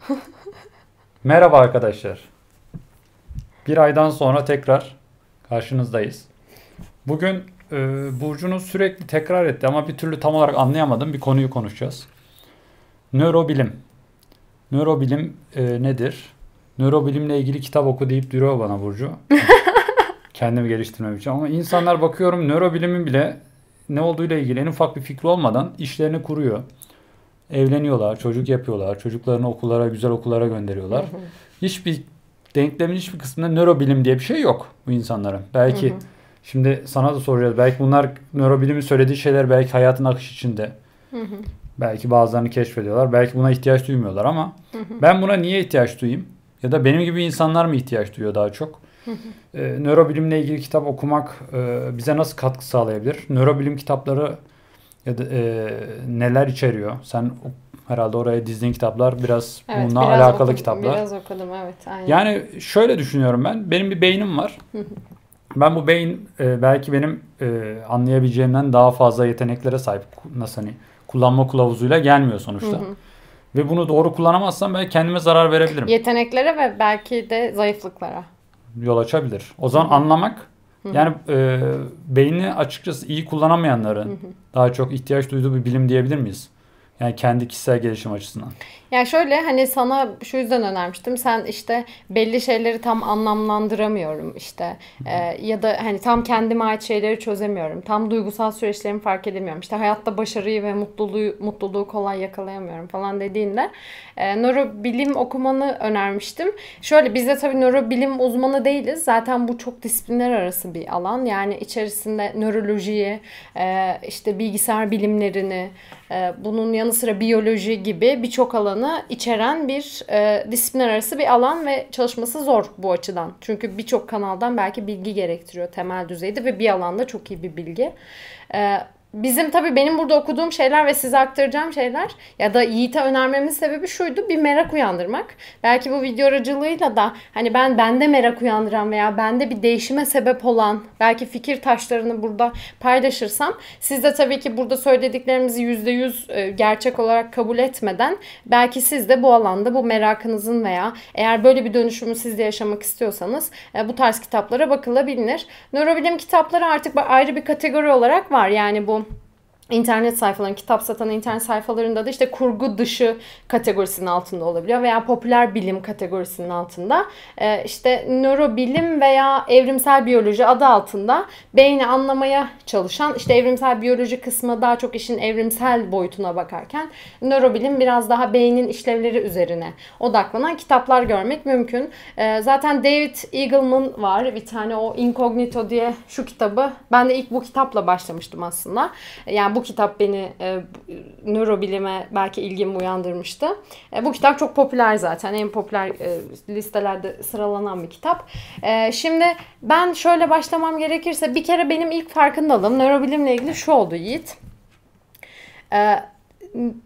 Merhaba arkadaşlar. Bir aydan sonra tekrar karşınızdayız. Bugün e, Burcu'nun sürekli tekrar etti ama bir türlü tam olarak anlayamadım bir konuyu konuşacağız. Nörobilim. Nörobilim e, nedir? Nörobilimle ilgili kitap oku deyip duruyor bana Burcu. Kendimi geliştirmem için. Ama insanlar bakıyorum nörobilimin bile ne olduğuyla ilgili en ufak bir fikri olmadan işlerini kuruyor. Evleniyorlar, çocuk yapıyorlar, çocuklarını okullara, güzel okullara gönderiyorlar. Hiçbir denklemin hiçbir kısmında nörobilim diye bir şey yok bu insanların. Belki şimdi sana da soracağız. Belki bunlar nörobilimin söylediği şeyler belki hayatın akış içinde. Belki bazılarını keşfediyorlar. Belki buna ihtiyaç duymuyorlar ama ben buna niye ihtiyaç duyayım? Ya da benim gibi insanlar mı ihtiyaç duyuyor daha çok? Ee, nörobilimle ilgili kitap okumak e, bize nasıl katkı sağlayabilir? Nörobilim kitapları ya da e, neler içeriyor? Sen herhalde oraya dizdiğin kitaplar biraz Evet, bununla biraz alakalı okudum, kitaplar. Biraz okudum evet. Aynen. Yani şöyle düşünüyorum ben. Benim bir beynim var. Ben bu beyin e, belki benim e, anlayabileceğimden daha fazla yeteneklere sahip. Nasıl hani kullanma kılavuzuyla gelmiyor sonuçta. Ve bunu doğru kullanamazsam belki kendime zarar verebilirim. Yeteneklere ve belki de zayıflıklara. Yol açabilir. O zaman anlamak yani e, beyni açıkçası iyi kullanamayanların daha çok ihtiyaç duyduğu bir bilim diyebilir miyiz? Yani kendi kişisel gelişim açısından. Yani şöyle hani sana şu yüzden önermiştim. Sen işte belli şeyleri tam anlamlandıramıyorum işte. Ee, ya da hani tam kendime ait şeyleri çözemiyorum. Tam duygusal süreçlerimi fark edemiyorum. İşte hayatta başarıyı ve mutluluğu mutluluğu kolay yakalayamıyorum falan dediğinde e, nörobilim okumanı önermiştim. Şöyle biz de tabii nörobilim uzmanı değiliz. Zaten bu çok disiplinler arası bir alan. Yani içerisinde nörolojiyi, e, işte bilgisayar bilimlerini, bunun yanı sıra biyoloji gibi birçok alanı içeren bir e, disiplinler arası bir alan ve çalışması zor bu açıdan. Çünkü birçok kanaldan belki bilgi gerektiriyor temel düzeyde ve bir alanda çok iyi bir bilgi. E, Bizim tabii benim burada okuduğum şeyler ve size aktaracağım şeyler ya da Yiğit'e önermemin sebebi şuydu bir merak uyandırmak. Belki bu video aracılığıyla da hani ben bende merak uyandıran veya bende bir değişime sebep olan belki fikir taşlarını burada paylaşırsam siz de tabii ki burada söylediklerimizi %100 e, gerçek olarak kabul etmeden belki siz de bu alanda bu merakınızın veya eğer böyle bir dönüşümü siz de yaşamak istiyorsanız e, bu tarz kitaplara bakılabilir. Nörobilim kitapları artık ayrı bir kategori olarak var. Yani bu internet sayfaların, kitap satan internet sayfalarında da işte kurgu dışı kategorisinin altında olabiliyor veya popüler bilim kategorisinin altında. Ee, işte nörobilim veya evrimsel biyoloji adı altında beyni anlamaya çalışan işte evrimsel biyoloji kısmı daha çok işin evrimsel boyutuna bakarken nörobilim biraz daha beynin işlevleri üzerine odaklanan kitaplar görmek mümkün. Ee, zaten David Eagleman var bir tane o Incognito diye şu kitabı. Ben de ilk bu kitapla başlamıştım aslında. Yani bu kitap beni e, nörobilime belki ilgimi uyandırmıştı. E, bu kitap çok popüler zaten. En popüler e, listelerde sıralanan bir kitap. E, şimdi ben şöyle başlamam gerekirse bir kere benim ilk farkındalığım nörobilimle ilgili şu oldu Yiğit. E,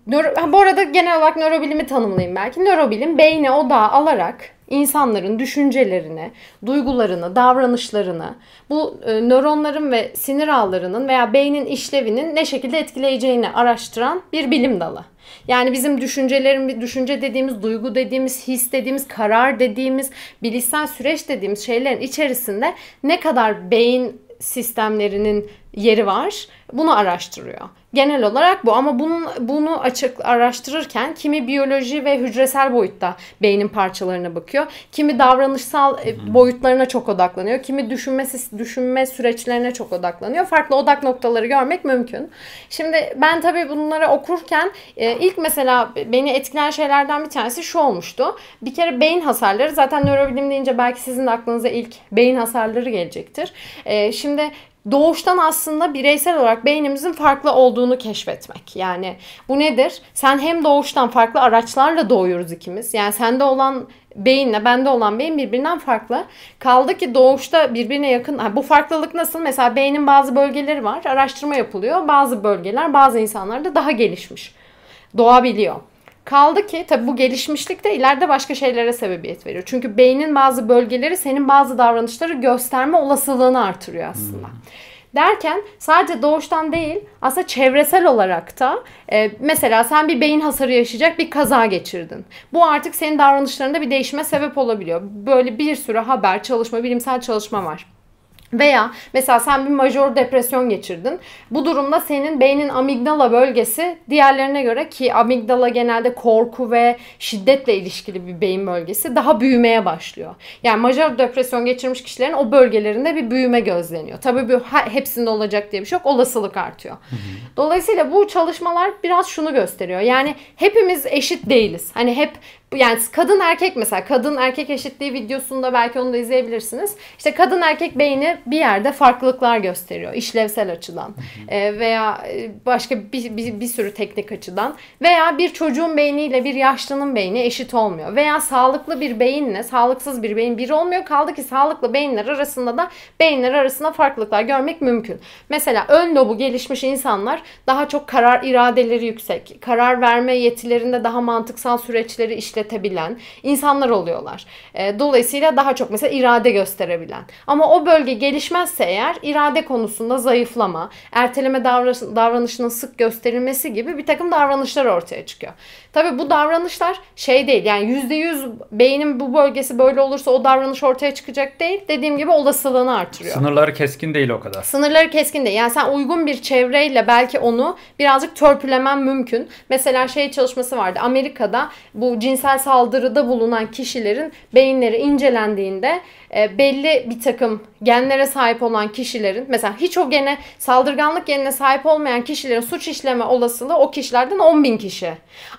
nöro, bu arada genel olarak nörobilimi tanımlayayım belki. Nörobilim beyne odağı alarak insanların düşüncelerini, duygularını, davranışlarını, bu e, nöronların ve sinir ağlarının veya beynin işlevinin ne şekilde etkileyeceğini araştıran bir bilim dalı. Yani bizim düşüncelerin, düşünce dediğimiz, duygu dediğimiz, his dediğimiz, karar dediğimiz, bilişsel süreç dediğimiz şeylerin içerisinde ne kadar beyin sistemlerinin yeri var bunu araştırıyor. Genel olarak bu ama bunun bunu açık araştırırken kimi biyoloji ve hücresel boyutta beynin parçalarına bakıyor. Kimi davranışsal e, boyutlarına çok odaklanıyor. Kimi düşünme düşünme süreçlerine çok odaklanıyor. Farklı odak noktaları görmek mümkün. Şimdi ben tabii bunları okurken e, ilk mesela beni etkileyen şeylerden bir tanesi şu olmuştu. Bir kere beyin hasarları zaten nörobilim deyince belki sizin aklınıza ilk beyin hasarları gelecektir. E, şimdi doğuştan aslında bireysel olarak beynimizin farklı olduğunu keşfetmek. Yani bu nedir? Sen hem doğuştan farklı araçlarla doğuyoruz ikimiz. Yani sende olan beyinle bende olan beyin birbirinden farklı. Kaldı ki doğuşta birbirine yakın. Bu farklılık nasıl? Mesela beynin bazı bölgeleri var. Araştırma yapılıyor. Bazı bölgeler bazı insanlarda daha gelişmiş. Doğabiliyor. Kaldı ki tabi bu gelişmişlik de ileride başka şeylere sebebiyet veriyor. Çünkü beynin bazı bölgeleri senin bazı davranışları gösterme olasılığını artırıyor aslında. Derken sadece doğuştan değil aslında çevresel olarak da e, mesela sen bir beyin hasarı yaşayacak bir kaza geçirdin. Bu artık senin davranışlarında bir değişime sebep olabiliyor. Böyle bir sürü haber, çalışma, bilimsel çalışma var. Veya mesela sen bir major depresyon geçirdin. Bu durumda senin beynin amigdala bölgesi diğerlerine göre ki amigdala genelde korku ve şiddetle ilişkili bir beyin bölgesi daha büyümeye başlıyor. Yani major depresyon geçirmiş kişilerin o bölgelerinde bir büyüme gözleniyor. Tabii bu hepsinde olacak diye bir şey yok. Olasılık artıyor. Dolayısıyla bu çalışmalar biraz şunu gösteriyor. Yani hepimiz eşit değiliz. Hani hep yani kadın erkek mesela kadın erkek eşitliği videosunda belki onu da izleyebilirsiniz. İşte kadın erkek beyni bir yerde farklılıklar gösteriyor işlevsel açıdan. E, veya başka bir, bir, bir sürü teknik açıdan. Veya bir çocuğun beyniyle bir yaşlının beyni eşit olmuyor. Veya sağlıklı bir beyinle sağlıksız bir beyin bir olmuyor. Kaldı ki sağlıklı beyinler arasında da beyinler arasında farklılıklar görmek mümkün. Mesela ön lobu gelişmiş insanlar daha çok karar iradeleri yüksek, karar verme yetilerinde daha mantıksal süreçleri işle işletebilen insanlar oluyorlar. E, dolayısıyla daha çok mesela irade gösterebilen. Ama o bölge gelişmezse eğer irade konusunda zayıflama, erteleme davranışının sık gösterilmesi gibi bir takım davranışlar ortaya çıkıyor. Tabii bu davranışlar şey değil yani yüzde yüz beynin bu bölgesi böyle olursa o davranış ortaya çıkacak değil. Dediğim gibi olasılığını artırıyor. Sınırları keskin değil o kadar. Sınırları keskin değil. Yani sen uygun bir çevreyle belki onu birazcık törpülemen mümkün. Mesela şey çalışması vardı. Amerika'da bu cinsel saldırıda bulunan kişilerin beyinleri incelendiğinde e, belli bir takım genlere sahip olan kişilerin mesela hiç o gene saldırganlık genine sahip olmayan kişilerin suç işleme olasılığı o kişilerden 10 bin kişi.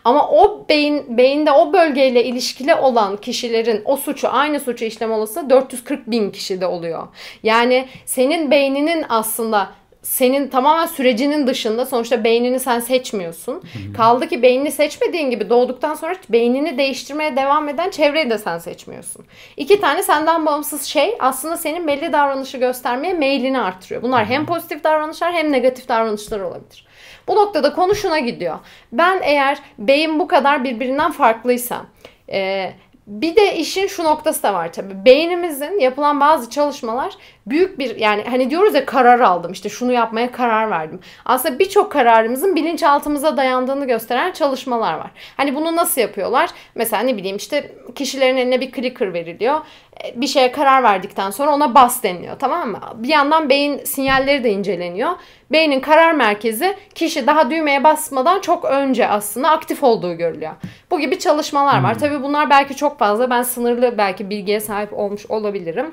Ama o beyin beyinde o bölgeyle ilişkili olan kişilerin o suçu aynı suçu işleme olasılığı 440 bin kişide oluyor. Yani senin beyninin aslında senin tamamen sürecinin dışında sonuçta beynini sen seçmiyorsun. Hı-hı. Kaldı ki beynini seçmediğin gibi doğduktan sonra beynini değiştirmeye devam eden çevreyi de sen seçmiyorsun. İki tane senden bağımsız şey aslında senin belli davranışı göstermeye meylini artırıyor. Bunlar hem pozitif davranışlar hem negatif davranışlar olabilir. Bu noktada konu şuna gidiyor. Ben eğer beyin bu kadar birbirinden farklıysa e, bir de işin şu noktası da var tabii. Beynimizin yapılan bazı çalışmalar büyük bir yani hani diyoruz ya karar aldım işte şunu yapmaya karar verdim. Aslında birçok kararımızın bilinçaltımıza dayandığını gösteren çalışmalar var. Hani bunu nasıl yapıyorlar? Mesela ne bileyim işte kişilerin eline bir clicker veriliyor. E, bir şeye karar verdikten sonra ona bas deniliyor tamam mı? Bir yandan beyin sinyalleri de inceleniyor. Beynin karar merkezi kişi daha düğmeye basmadan çok önce aslında aktif olduğu görülüyor. Bu gibi çalışmalar var. Hmm. Tabii bunlar belki çok fazla. Ben sınırlı belki bilgiye sahip olmuş olabilirim.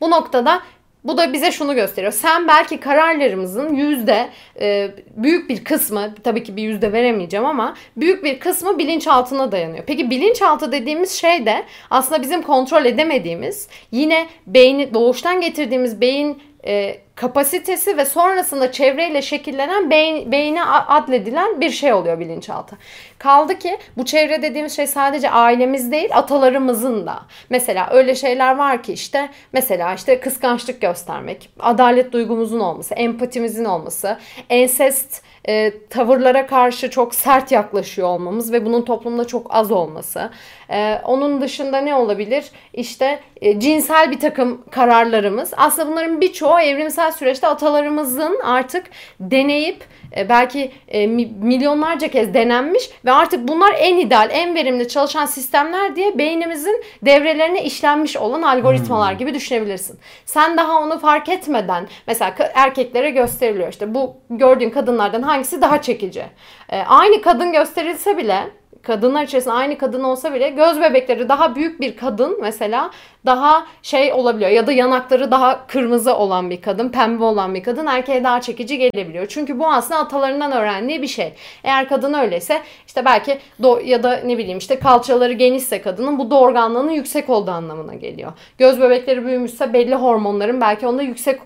Bu noktada bu da bize şunu gösteriyor. Sen belki kararlarımızın yüzde e, büyük bir kısmı tabii ki bir yüzde veremeyeceğim ama büyük bir kısmı bilinçaltına dayanıyor. Peki bilinçaltı dediğimiz şey de aslında bizim kontrol edemediğimiz yine beyni doğuştan getirdiğimiz beyin e, kapasitesi ve sonrasında çevreyle şekillenen beyin, beyine adledilen bir şey oluyor bilinçaltı. Kaldı ki bu çevre dediğimiz şey sadece ailemiz değil atalarımızın da. Mesela öyle şeyler var ki işte mesela işte kıskançlık göstermek, adalet duygumuzun olması, empatimizin olması, ensest e, tavırlara karşı çok sert yaklaşıyor olmamız ve bunun toplumda çok az olması. E, onun dışında ne olabilir? İşte e, cinsel bir takım kararlarımız. Aslında bunların birçoğu evrimsel süreçte atalarımızın artık deneyip e, belki e, milyonlarca kez denenmiş ve artık bunlar en ideal, en verimli çalışan sistemler diye beynimizin devrelerine işlenmiş olan algoritmalar hmm. gibi düşünebilirsin. Sen daha onu fark etmeden mesela erkeklere gösteriliyor işte bu gördüğün kadınlardan hangisi daha çekici. E, aynı kadın gösterilse bile kadınlar içerisinde aynı kadın olsa bile göz bebekleri daha büyük bir kadın mesela daha şey olabiliyor ya da yanakları daha kırmızı olan bir kadın, pembe olan bir kadın erkeğe daha çekici gelebiliyor. Çünkü bu aslında atalarından öğrendiği bir şey. Eğer kadın öyleyse işte belki do ya da ne bileyim işte kalçaları genişse kadının bu doğurganlığının yüksek olduğu anlamına geliyor. Göz bebekleri büyümüşse belli hormonların belki onda yüksek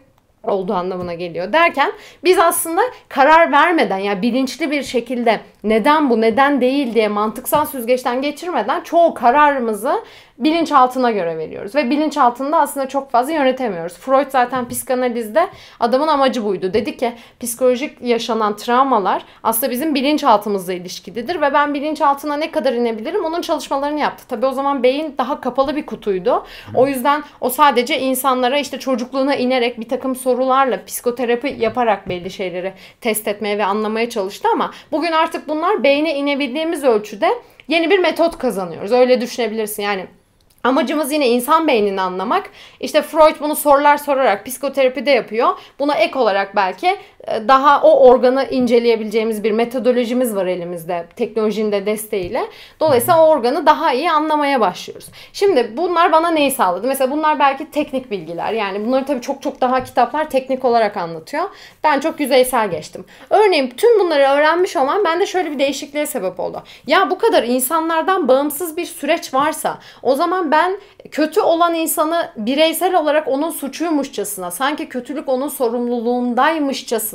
olduğu anlamına geliyor. Derken biz aslında karar vermeden yani bilinçli bir şekilde neden bu neden değil diye mantıksal süzgeçten geçirmeden çoğu kararımızı bilinçaltına göre veriyoruz. Ve bilinçaltında aslında çok fazla yönetemiyoruz. Freud zaten psikanalizde adamın amacı buydu. Dedi ki psikolojik yaşanan travmalar aslında bizim bilinçaltımızla ilişkilidir ve ben bilinçaltına ne kadar inebilirim onun çalışmalarını yaptı. Tabii o zaman beyin daha kapalı bir kutuydu. O yüzden o sadece insanlara işte çocukluğuna inerek bir takım sorularla psikoterapi yaparak belli şeyleri test etmeye ve anlamaya çalıştı ama bugün artık bunlar beyne inebildiğimiz ölçüde yeni bir metot kazanıyoruz. Öyle düşünebilirsin. Yani Amacımız yine insan beynini anlamak. İşte Freud bunu sorular sorarak psikoterapide yapıyor. Buna ek olarak belki daha o organı inceleyebileceğimiz bir metodolojimiz var elimizde teknolojinin de desteğiyle. Dolayısıyla o organı daha iyi anlamaya başlıyoruz. Şimdi bunlar bana neyi sağladı? Mesela bunlar belki teknik bilgiler. Yani bunları tabii çok çok daha kitaplar teknik olarak anlatıyor. Ben çok yüzeysel geçtim. Örneğin tüm bunları öğrenmiş olmam bende şöyle bir değişikliğe sebep oldu. Ya bu kadar insanlardan bağımsız bir süreç varsa o zaman ben kötü olan insanı bireysel olarak onun suçuymuşçasına, sanki kötülük onun sorumluluğundaymışçasına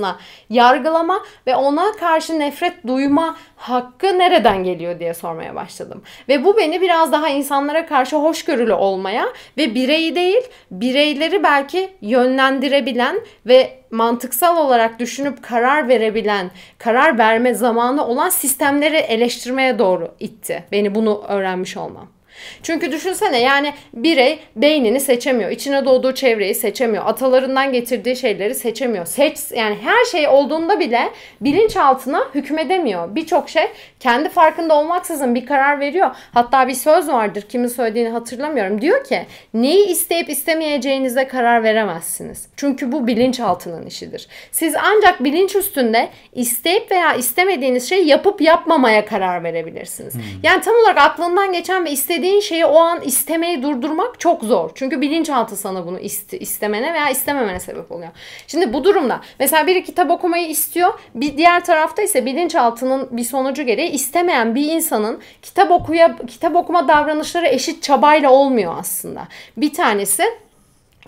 yargılama ve ona karşı nefret duyma hakkı nereden geliyor diye sormaya başladım. Ve bu beni biraz daha insanlara karşı hoşgörülü olmaya ve bireyi değil, bireyleri belki yönlendirebilen ve mantıksal olarak düşünüp karar verebilen, karar verme zamanı olan sistemleri eleştirmeye doğru itti. Beni bunu öğrenmiş olmam. Çünkü düşünsene yani birey beynini seçemiyor. İçine doğduğu çevreyi seçemiyor. Atalarından getirdiği şeyleri seçemiyor. Seç yani her şey olduğunda bile bilinçaltına hükmedemiyor. Birçok şey kendi farkında olmaksızın bir karar veriyor. Hatta bir söz vardır kimin söylediğini hatırlamıyorum. Diyor ki neyi isteyip istemeyeceğinize karar veremezsiniz. Çünkü bu bilinçaltının işidir. Siz ancak bilinç üstünde isteyip veya istemediğiniz şeyi yapıp yapmamaya karar verebilirsiniz. Hmm. Yani tam olarak aklından geçen ve istediğin istediğin şeyi o an istemeyi durdurmak çok zor. Çünkü bilinçaltı sana bunu iste, istemene veya istememene sebep oluyor. Şimdi bu durumda mesela biri kitap okumayı istiyor. Bir diğer tarafta ise bilinçaltının bir sonucu gereği istemeyen bir insanın kitap okuya kitap okuma davranışları eşit çabayla olmuyor aslında. Bir tanesi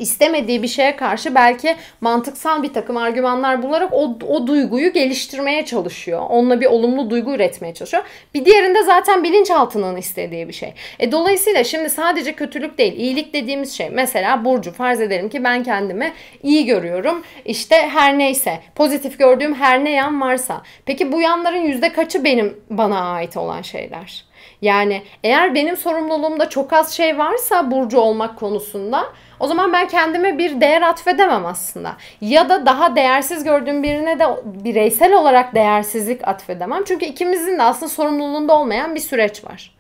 istemediği bir şeye karşı belki mantıksal bir takım argümanlar bularak o, o duyguyu geliştirmeye çalışıyor. Onunla bir olumlu duygu üretmeye çalışıyor. Bir diğerinde zaten bilinçaltının istediği bir şey. E, dolayısıyla şimdi sadece kötülük değil, iyilik dediğimiz şey. Mesela Burcu farz edelim ki ben kendimi iyi görüyorum. İşte her neyse, pozitif gördüğüm her ne yan varsa. Peki bu yanların yüzde kaçı benim bana ait olan şeyler? Yani eğer benim sorumluluğumda çok az şey varsa Burcu olmak konusunda o zaman ben kendime bir değer atfedemem aslında. Ya da daha değersiz gördüğüm birine de bireysel olarak değersizlik atfedemem. Çünkü ikimizin de aslında sorumluluğunda olmayan bir süreç var.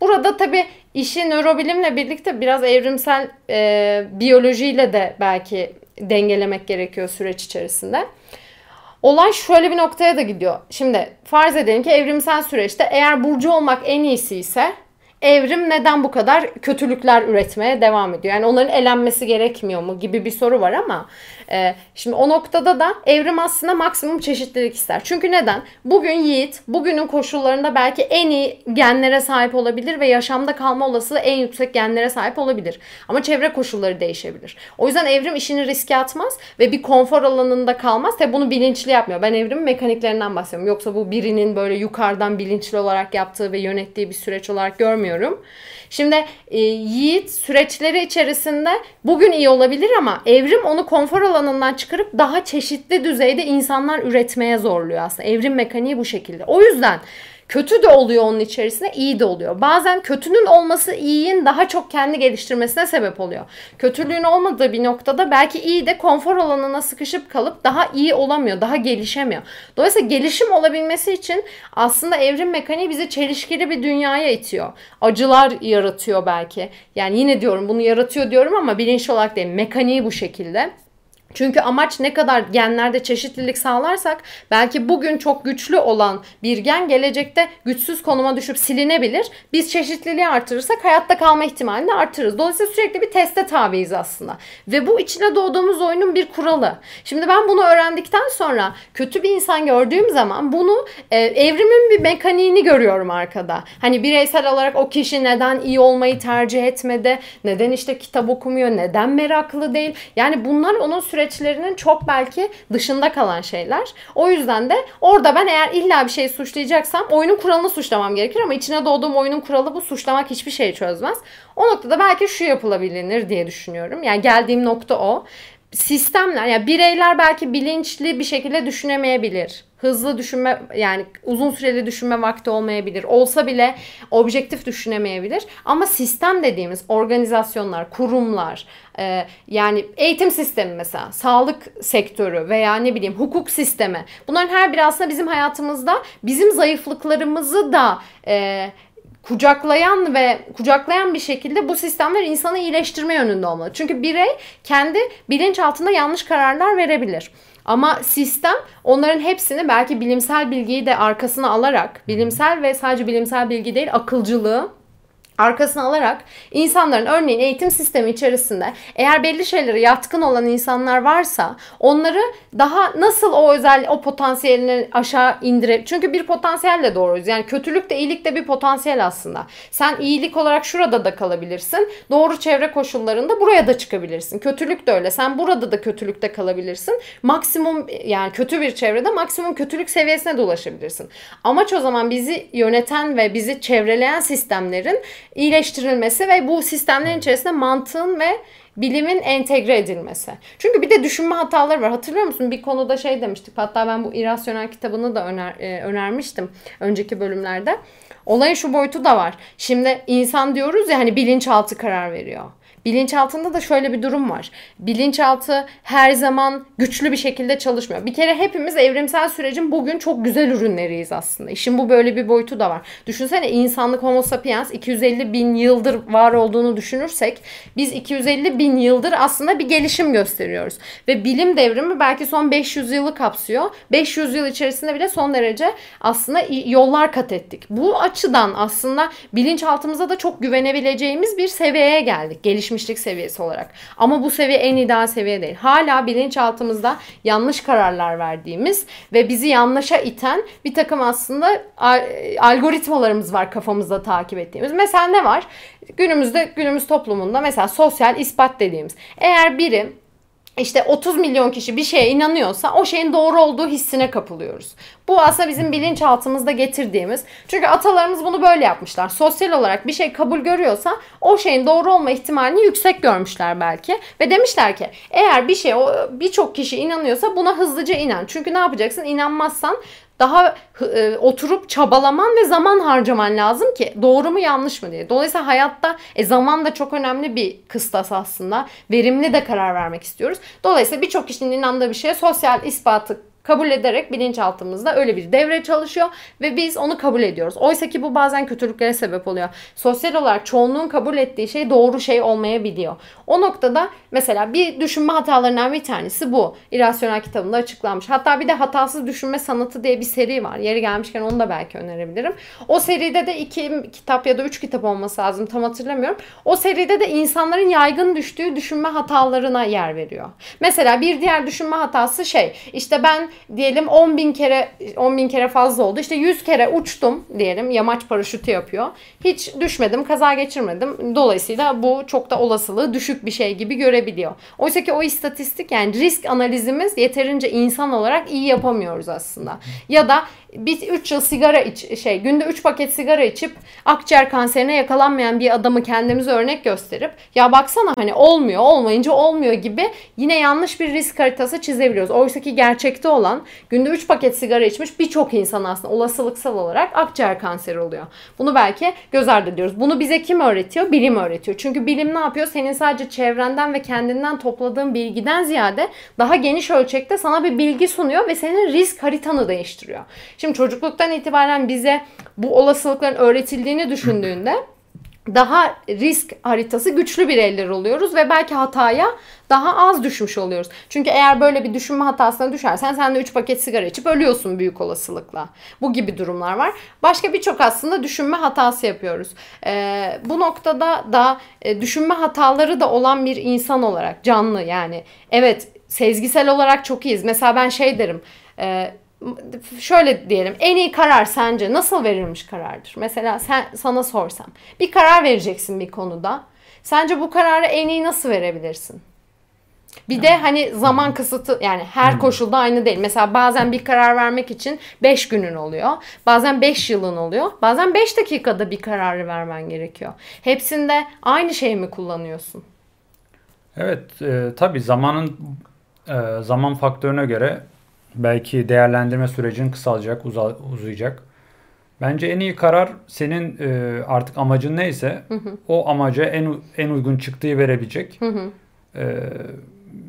Burada tabii işi nörobilimle birlikte biraz evrimsel e, biyolojiyle de belki dengelemek gerekiyor süreç içerisinde. Olay şöyle bir noktaya da gidiyor. Şimdi farz edelim ki evrimsel süreçte eğer burcu olmak en iyisi ise evrim neden bu kadar kötülükler üretmeye devam ediyor? Yani onların elenmesi gerekmiyor mu gibi bir soru var ama e, şimdi o noktada da evrim aslında maksimum çeşitlilik ister. Çünkü neden? Bugün Yiğit bugünün koşullarında belki en iyi genlere sahip olabilir ve yaşamda kalma olasılığı en yüksek genlere sahip olabilir. Ama çevre koşulları değişebilir. O yüzden evrim işini riske atmaz ve bir konfor alanında kalmaz. Tabi bunu bilinçli yapmıyor. Ben evrimin mekaniklerinden bahsediyorum. Yoksa bu birinin böyle yukarıdan bilinçli olarak yaptığı ve yönettiği bir süreç olarak görmüyorum. Şimdi e, Yiğit süreçleri içerisinde bugün iyi olabilir ama evrim onu konfor alanından çıkarıp daha çeşitli düzeyde insanlar üretmeye zorluyor aslında. Evrim mekaniği bu şekilde. O yüzden Kötü de oluyor onun içerisinde, iyi de oluyor. Bazen kötünün olması iyinin daha çok kendi geliştirmesine sebep oluyor. Kötülüğün olmadığı bir noktada belki iyi de konfor alanına sıkışıp kalıp daha iyi olamıyor, daha gelişemiyor. Dolayısıyla gelişim olabilmesi için aslında evrim mekaniği bizi çelişkili bir dünyaya itiyor. Acılar yaratıyor belki. Yani yine diyorum bunu yaratıyor diyorum ama bilinçli olarak değil. Mekaniği bu şekilde. Çünkü amaç ne kadar genlerde çeşitlilik sağlarsak belki bugün çok güçlü olan bir gen gelecekte güçsüz konuma düşüp silinebilir. Biz çeşitliliği artırırsak hayatta kalma ihtimalini artırırız. Dolayısıyla sürekli bir teste tabiiz aslında. Ve bu içine doğduğumuz oyunun bir kuralı. Şimdi ben bunu öğrendikten sonra kötü bir insan gördüğüm zaman bunu e, evrimin bir mekaniğini görüyorum arkada. Hani bireysel olarak o kişi neden iyi olmayı tercih etmedi, neden işte kitap okumuyor, neden meraklı değil. Yani bunlar onun sürekli süreçlerinin çok belki dışında kalan şeyler. O yüzden de orada ben eğer illa bir şey suçlayacaksam oyunun kuralını suçlamam gerekir ama içine doğduğum oyunun kuralı bu suçlamak hiçbir şeyi çözmez. O noktada belki şu yapılabilir diye düşünüyorum. Yani geldiğim nokta o sistemler yani bireyler belki bilinçli bir şekilde düşünemeyebilir. Hızlı düşünme yani uzun süreli düşünme vakti olmayabilir. Olsa bile objektif düşünemeyebilir. Ama sistem dediğimiz organizasyonlar, kurumlar, e, yani eğitim sistemi mesela, sağlık sektörü veya ne bileyim hukuk sistemi. Bunların her biri aslında bizim hayatımızda bizim zayıflıklarımızı da e, kucaklayan ve kucaklayan bir şekilde bu sistemler insanı iyileştirme yönünde olmalı. Çünkü birey kendi bilinç altında yanlış kararlar verebilir. Ama sistem onların hepsini belki bilimsel bilgiyi de arkasına alarak, bilimsel ve sadece bilimsel bilgi değil akılcılığı arkasına alarak insanların örneğin eğitim sistemi içerisinde eğer belli şeylere yatkın olan insanlar varsa onları daha nasıl o özel o potansiyelini aşağı indire çünkü bir potansiyelle doğruyuz. Yani kötülük de iyilik de bir potansiyel aslında. Sen iyilik olarak şurada da kalabilirsin. Doğru çevre koşullarında buraya da çıkabilirsin. Kötülük de öyle. Sen burada da kötülükte kalabilirsin. Maksimum yani kötü bir çevrede maksimum kötülük seviyesine de ulaşabilirsin. Amaç o zaman bizi yöneten ve bizi çevreleyen sistemlerin iyileştirilmesi ve bu sistemlerin içerisinde mantığın ve bilimin entegre edilmesi. Çünkü bir de düşünme hataları var. Hatırlıyor musun? Bir konuda şey demiştik. Hatta ben bu irrasyonel kitabını da öner, e, önermiştim önceki bölümlerde. Olayın şu boyutu da var. Şimdi insan diyoruz ya hani bilinçaltı karar veriyor. Bilinçaltında da şöyle bir durum var. Bilinçaltı her zaman güçlü bir şekilde çalışmıyor. Bir kere hepimiz evrimsel sürecin bugün çok güzel ürünleriyiz aslında. İşin bu böyle bir boyutu da var. Düşünsene insanlık homo sapiens 250 bin yıldır var olduğunu düşünürsek biz 250 bin yıldır aslında bir gelişim gösteriyoruz. Ve bilim devrimi belki son 500 yılı kapsıyor. 500 yıl içerisinde bile son derece aslında yollar kat ettik. Bu açıdan aslında bilinçaltımıza da çok güvenebileceğimiz bir seviyeye geldik. Gelişim gelişmişlik seviyesi olarak. Ama bu seviye en ideal seviye değil. Hala bilinçaltımızda yanlış kararlar verdiğimiz ve bizi yanlışa iten bir takım aslında algoritmalarımız var kafamızda takip ettiğimiz. Mesela ne var? Günümüzde günümüz toplumunda mesela sosyal ispat dediğimiz. Eğer biri işte 30 milyon kişi bir şeye inanıyorsa o şeyin doğru olduğu hissine kapılıyoruz. Bu aslında bizim bilinçaltımızda getirdiğimiz. Çünkü atalarımız bunu böyle yapmışlar. Sosyal olarak bir şey kabul görüyorsa o şeyin doğru olma ihtimalini yüksek görmüşler belki. Ve demişler ki eğer bir şey birçok kişi inanıyorsa buna hızlıca inan. Çünkü ne yapacaksın? İnanmazsan daha e, oturup çabalaman ve zaman harcaman lazım ki doğru mu yanlış mı diye. Dolayısıyla hayatta e, zaman da çok önemli bir kıstas aslında. Verimli de karar vermek istiyoruz. Dolayısıyla birçok kişinin inandığı bir şeye sosyal ispatı kabul ederek bilinçaltımızda öyle bir devre çalışıyor ve biz onu kabul ediyoruz. Oysa ki bu bazen kötülüklere sebep oluyor. Sosyal olarak çoğunluğun kabul ettiği şey doğru şey olmayabiliyor. O noktada mesela bir düşünme hatalarından bir tanesi bu. İrasyonel kitabında açıklanmış. Hatta bir de hatasız düşünme sanatı diye bir seri var. Yeri gelmişken onu da belki önerebilirim. O seride de iki kitap ya da üç kitap olması lazım tam hatırlamıyorum. O seride de insanların yaygın düştüğü düşünme hatalarına yer veriyor. Mesela bir diğer düşünme hatası şey işte ben diyelim 10 bin kere 10 bin kere fazla oldu. İşte 100 kere uçtum diyelim yamaç paraşütü yapıyor. Hiç düşmedim kaza geçirmedim. Dolayısıyla bu çok da olasılığı düşük bir şey gibi görebiliyor. Oysa ki o istatistik yani risk analizimiz yeterince insan olarak iyi yapamıyoruz aslında. Ya da bir 3 yıl sigara iç şey günde 3 paket sigara içip akciğer kanserine yakalanmayan bir adamı kendimize örnek gösterip ya baksana hani olmuyor olmayınca olmuyor gibi yine yanlış bir risk haritası çizebiliyoruz. Oysa ki gerçekte olan günde 3 paket sigara içmiş birçok insan aslında olasılıksal olarak akciğer kanseri oluyor. Bunu belki göz ardı ediyoruz. Bunu bize kim öğretiyor? Bilim öğretiyor. Çünkü bilim ne yapıyor? Senin sadece çevrenden ve kendinden topladığın bilgiden ziyade daha geniş ölçekte sana bir bilgi sunuyor ve senin risk haritanı değiştiriyor. Şimdi çocukluktan itibaren bize bu olasılıkların öğretildiğini düşündüğünde daha risk haritası güçlü bir eller oluyoruz ve belki hataya daha az düşmüş oluyoruz. Çünkü eğer böyle bir düşünme hatasına düşersen sen de 3 paket sigara içip ölüyorsun büyük olasılıkla. Bu gibi durumlar var. Başka birçok aslında düşünme hatası yapıyoruz. Ee, bu noktada da e, düşünme hataları da olan bir insan olarak canlı yani evet sezgisel olarak çok iyiyiz. Mesela ben şey derim e, şöyle diyelim en iyi karar sence nasıl verilmiş karardır? Mesela sen sana sorsam bir karar vereceksin bir konuda. Sence bu kararı en iyi nasıl verebilirsin? Bir de hani zaman kısıtı yani her koşulda aynı değil. Mesela bazen bir karar vermek için 5 günün oluyor. Bazen 5 yılın oluyor. Bazen 5 dakikada bir kararı vermen gerekiyor. Hepsinde aynı şeyi mi kullanıyorsun? Evet, e, tabii zamanın e, zaman faktörüne göre belki değerlendirme sürecin kısalacak, uza- uzayacak. Bence en iyi karar senin e, artık amacın neyse o amaca en en uygun çıktığı verebilecek e,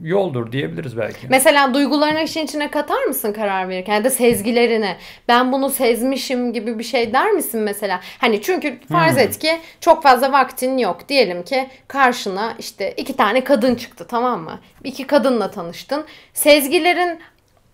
yoldur diyebiliriz belki. Mesela duygularını işin içine katar mısın karar verirken ya da sezgilerini ben bunu sezmişim gibi bir şey der misin mesela? Hani çünkü farz Hmm. et ki çok fazla vaktin yok. Diyelim ki karşına işte iki tane kadın çıktı tamam mı? İki kadınla tanıştın. Sezgilerin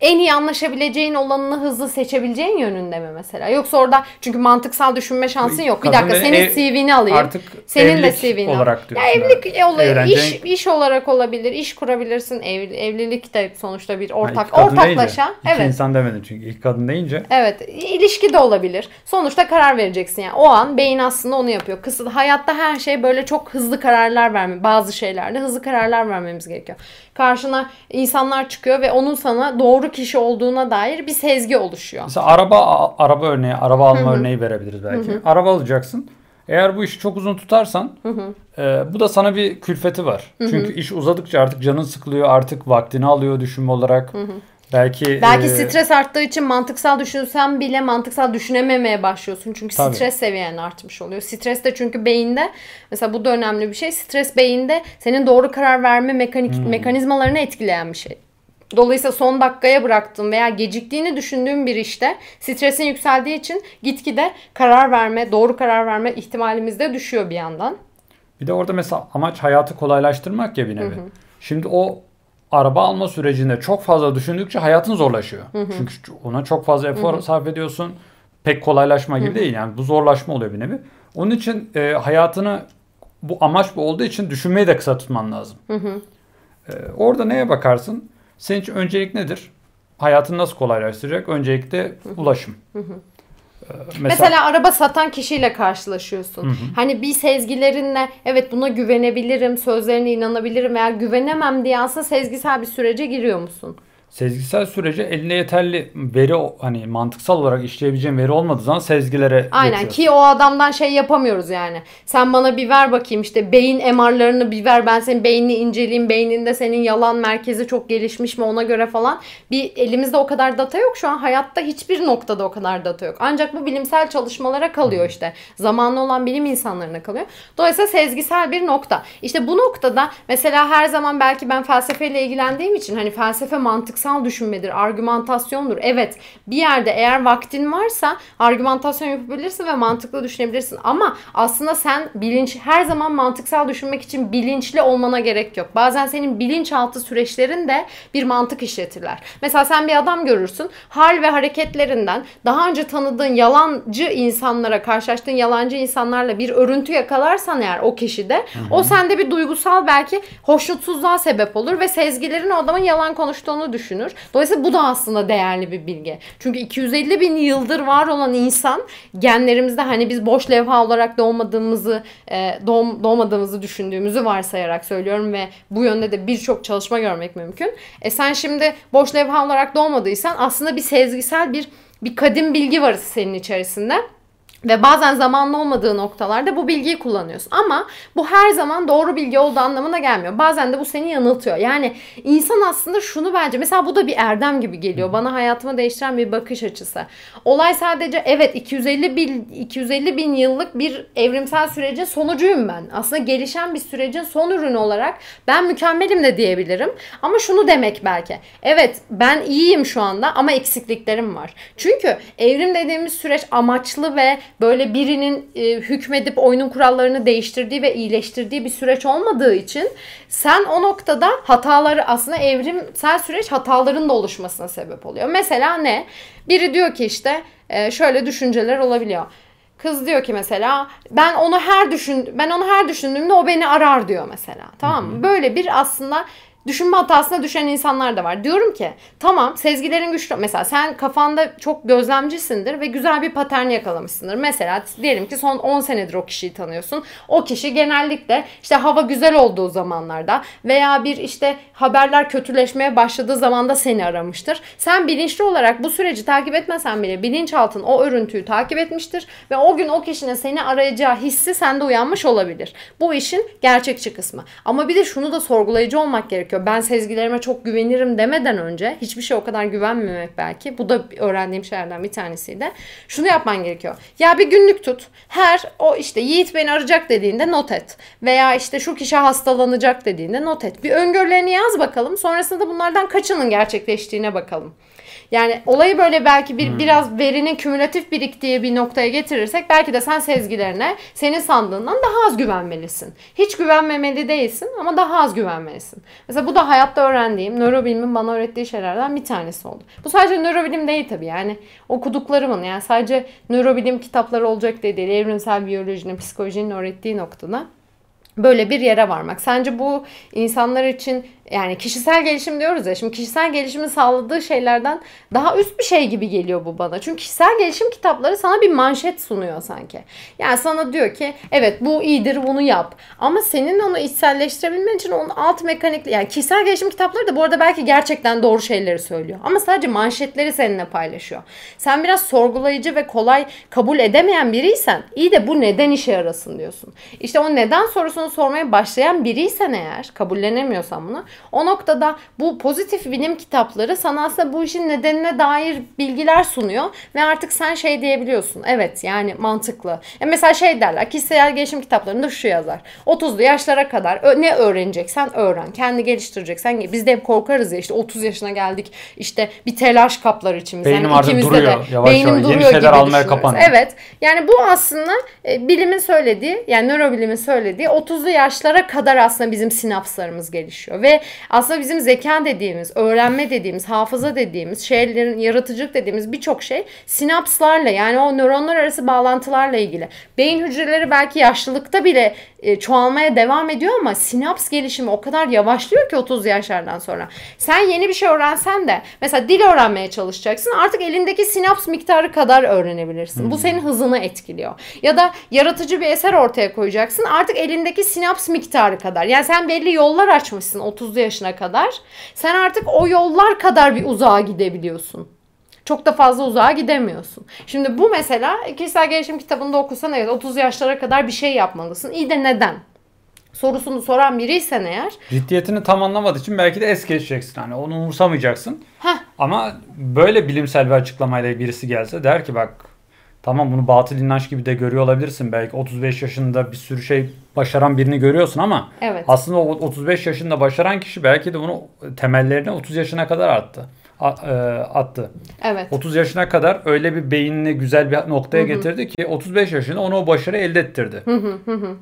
en iyi anlaşabileceğin olanını hızlı seçebileceğin yönünde mi mesela? Yoksa orada çünkü mantıksal düşünme şansın yok. Bir dakika senin ev- CV'ni alayım. Artık Senin de CV'ni al. olarak Ya evlilik evet. olayı iş, iş olarak olabilir. iş kurabilirsin. Ev, evlilik de sonuçta bir Ha, ortak iki kadın deyince, ortaklaşa. iki evet. insan demedin çünkü ilk kadın deyince. Evet, ilişki de olabilir. Sonuçta karar vereceksin yani. O an beyin aslında onu yapıyor. Kısıt hayatta her şey böyle çok hızlı kararlar verme. Bazı şeylerde hızlı kararlar vermemiz gerekiyor. Karşına insanlar çıkıyor ve onun sana doğru kişi olduğuna dair bir sezgi oluşuyor. Mesela araba araba örneği, araba alma örneği verebiliriz belki. Araba alacaksın. Eğer bu işi çok uzun tutarsan e, bu da sana bir külfeti var. Çünkü iş uzadıkça artık canın sıkılıyor, artık vaktini alıyor düşünme olarak. Belki Belki e, stres arttığı için mantıksal düşünsen bile mantıksal düşünememeye başlıyorsun. Çünkü Tabii. stres seviyen artmış oluyor. Stres de çünkü beyinde mesela bu da önemli bir şey. Stres beyinde senin doğru karar verme mekanik Hmm. mekanizmalarını etkileyen bir şey. Dolayısıyla son dakikaya bıraktığın veya geciktiğini düşündüğün bir işte stresin yükseldiği için gitgide karar verme, doğru karar verme ihtimalimiz de düşüyor bir yandan. Bir de orada mesela amaç hayatı kolaylaştırmak ya bir nevi. Şimdi o araba alma sürecinde çok fazla düşündükçe hayatın zorlaşıyor. Çünkü ona çok fazla efor sarf ediyorsun. Pek kolaylaşma gibi değil yani bu zorlaşma oluyor bir nevi. Onun için e, hayatını bu amaç bu olduğu için düşünmeyi de kısa tutman lazım. E, orada neye bakarsın? Senin için öncelik nedir? Hayatını nasıl kolaylaştıracak? Öncelikle ulaşım. E, Mesela, araba satan kişiyle karşılaşıyorsun. Hani bir sezgilerinle evet buna güvenebilirim, sözlerine inanabilirim veya güvenemem diye aslında sezgisel bir sürece giriyor musun? Sezgisel sürece elinde yeterli veri hani mantıksal olarak işleyebileceğin veri olmadığı zaman sezgilere Aynen geçiyorsun. ki o adamdan şey yapamıyoruz yani. Sen bana bir ver bakayım işte beyin MR'larını bir ver ben senin beynini inceleyeyim. Beyninde senin yalan merkezi çok gelişmiş mi ona göre falan. Bir elimizde o kadar data yok şu an hayatta hiçbir noktada o kadar data yok. Ancak bu bilimsel çalışmalara kalıyor işte. Zamanlı olan bilim insanlarına kalıyor. Dolayısıyla sezgisel bir nokta. İşte bu noktada mesela her zaman belki ben felsefeyle ilgilendiğim için hani felsefe mantıksal düşünmedir, argümantasyondur. Evet bir yerde eğer vaktin varsa argümantasyon yapabilirsin ve mantıklı düşünebilirsin. Ama aslında sen bilinç her zaman mantıksal düşünmek için bilinçli olmana gerek yok. Bazen senin bilinçaltı süreçlerin de bir mantık işletirler. Mesela sen bir adam görürsün. Hal ve hareketlerinden daha önce tanıdığın yalancı insanlara, karşılaştığın yalancı insanlarla bir örüntü yakalarsan eğer o kişide o sende bir duygusal belki hoşnutsuzluğa sebep olur ve sezgilerin o adamın yalan konuştuğunu düşünür. Dolayısıyla bu da aslında değerli bir bilgi. Çünkü 250 bin yıldır var olan insan genlerimizde hani biz boş levha olarak doğmadığımızı e, doğm, doğmadığımızı düşündüğümüzü varsayarak söylüyorum ve bu yönde de birçok çalışma görmek mümkün. E sen şimdi boş levha olarak doğmadıysan aslında bir sezgisel bir bir kadim bilgi var senin içerisinde. Ve bazen zamanlı olmadığı noktalarda bu bilgiyi kullanıyorsun. Ama bu her zaman doğru bilgi olduğu anlamına gelmiyor. Bazen de bu seni yanıltıyor. Yani insan aslında şunu bence mesela bu da bir erdem gibi geliyor. Bana hayatımı değiştiren bir bakış açısı. Olay sadece evet 250 bin 250 bin yıllık bir evrimsel sürecin sonucuyum ben. Aslında gelişen bir sürecin son ürünü olarak ben mükemmelim de diyebilirim. Ama şunu demek belki. Evet ben iyiyim şu anda ama eksikliklerim var. Çünkü evrim dediğimiz süreç amaçlı ve böyle birinin e, hükmedip oyunun kurallarını değiştirdiği ve iyileştirdiği bir süreç olmadığı için sen o noktada hataları aslında evrimsel süreç hataların da oluşmasına sebep oluyor. Mesela ne? Biri diyor ki işte e, şöyle düşünceler olabiliyor. Kız diyor ki mesela ben onu her düşün ben onu her düşündüğümde o beni arar diyor mesela. Tamam mı? Böyle bir aslında düşünme hatasına düşen insanlar da var. Diyorum ki tamam sezgilerin güçlü. Mesela sen kafanda çok gözlemcisindir ve güzel bir patern yakalamışsındır. Mesela diyelim ki son 10 senedir o kişiyi tanıyorsun. O kişi genellikle işte hava güzel olduğu zamanlarda veya bir işte haberler kötüleşmeye başladığı zamanda seni aramıştır. Sen bilinçli olarak bu süreci takip etmesen bile bilinçaltın o örüntüyü takip etmiştir ve o gün o kişinin seni arayacağı hissi sende uyanmış olabilir. Bu işin gerçekçi kısmı. Ama bir de şunu da sorgulayıcı olmak gerekiyor. Ben sezgilerime çok güvenirim demeden önce hiçbir şey o kadar güvenmemek belki. Bu da öğrendiğim şeylerden bir tanesiydi. Şunu yapman gerekiyor. Ya bir günlük tut. Her o işte Yiğit beni arayacak dediğinde not et. Veya işte şu kişi hastalanacak dediğinde not et. Bir öngörülerini yaz bakalım. Sonrasında da bunlardan kaçının gerçekleştiğine bakalım. Yani olayı böyle belki bir hmm. biraz verinin kümülatif biriktiği bir noktaya getirirsek belki de sen sezgilerine senin sandığından daha az güvenmelisin. Hiç güvenmemeli değilsin ama daha az güvenmelisin. Mesela bu da hayatta öğrendiğim, nörobilimin bana öğrettiği şeylerden bir tanesi oldu. Bu sadece nörobilim değil tabii yani okuduklarımın yani sadece nörobilim kitapları olacak diye değil, evrimsel biyolojinin, psikolojinin öğrettiği noktada böyle bir yere varmak. Sence bu insanlar için yani kişisel gelişim diyoruz ya şimdi kişisel gelişimin sağladığı şeylerden daha üst bir şey gibi geliyor bu bana. Çünkü kişisel gelişim kitapları sana bir manşet sunuyor sanki. Yani sana diyor ki evet bu iyidir bunu yap. Ama senin onu içselleştirebilmen için onun alt mekanik yani kişisel gelişim kitapları da bu arada belki gerçekten doğru şeyleri söylüyor. Ama sadece manşetleri seninle paylaşıyor. Sen biraz sorgulayıcı ve kolay kabul edemeyen biriysen iyi de bu neden işe yarasın diyorsun. İşte o neden sorusunu sormaya başlayan biriysen eğer kabullenemiyorsan bunu o noktada bu pozitif bilim kitapları sana aslında bu işin nedenine dair bilgiler sunuyor ve artık sen şey diyebiliyorsun. Evet yani mantıklı. E mesela şey derler kişisel gelişim kitaplarında şu yazar. 30'lu yaşlara kadar ne öğreneceksen öğren. Kendi geliştireceksen. Biz de hep korkarız ya işte 30 yaşına geldik işte bir telaş kaplar içimiz. Beynim yani artık duruyor. De, yavaş beynim yavaş. duruyor Yeni şeyler almaya kapanıyor. Evet. Yani bu aslında e, bilimin söylediği yani nörobilimin söylediği 30'lu yaşlara kadar aslında bizim sinapslarımız gelişiyor ve aslında bizim zeka dediğimiz, öğrenme dediğimiz, hafıza dediğimiz, şeylerin yaratıcılık dediğimiz birçok şey sinapslarla yani o nöronlar arası bağlantılarla ilgili. Beyin hücreleri belki yaşlılıkta bile e, çoğalmaya devam ediyor ama sinaps gelişimi o kadar yavaşlıyor ki 30 yaşlardan sonra. Sen yeni bir şey öğrensen de mesela dil öğrenmeye çalışacaksın. Artık elindeki sinaps miktarı kadar öğrenebilirsin. Hmm. Bu senin hızını etkiliyor. Ya da yaratıcı bir eser ortaya koyacaksın. Artık elindeki sinaps miktarı kadar. Yani sen belli yollar açmışsın 30'lu yaşına kadar. Sen artık o yollar kadar bir uzağa gidebiliyorsun. Çok da fazla uzağa gidemiyorsun. Şimdi bu mesela kişisel gelişim kitabında okusan evet 30 yaşlara kadar bir şey yapmalısın. İyi de neden? sorusunu soran biriysen eğer. Ciddiyetini tam anlamadığı için belki de es geçeceksin. Hani onu umursamayacaksın. Heh. Ama böyle bilimsel bir açıklamayla birisi gelse der ki bak tamam bunu batıl inanç gibi de görüyor olabilirsin. Belki 35 yaşında bir sürü şey başaran birini görüyorsun ama evet. aslında o 35 yaşında başaran kişi belki de bunu temellerini 30 yaşına kadar attı. E, attı. Evet. 30 yaşına kadar öyle bir beynini güzel bir noktaya Hı-hı. getirdi ki 35 yaşında onu o başarı elde ettirdi. Hı-hı.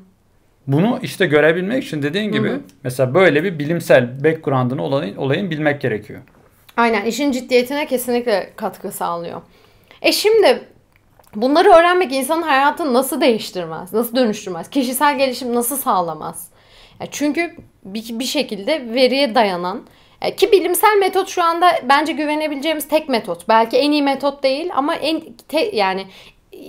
Bunu işte görebilmek için dediğin gibi Hı-hı. mesela böyle bir bilimsel background'ını olayın, olayın bilmek gerekiyor. Aynen işin ciddiyetine kesinlikle katkı sağlıyor. E şimdi bunları öğrenmek insanın hayatını nasıl değiştirmez, nasıl dönüştürmez, kişisel gelişim nasıl sağlamaz? Çünkü bir, bir şekilde veriye dayanan ki bilimsel metot şu anda bence güvenebileceğimiz tek metot. Belki en iyi metot değil ama en te, yani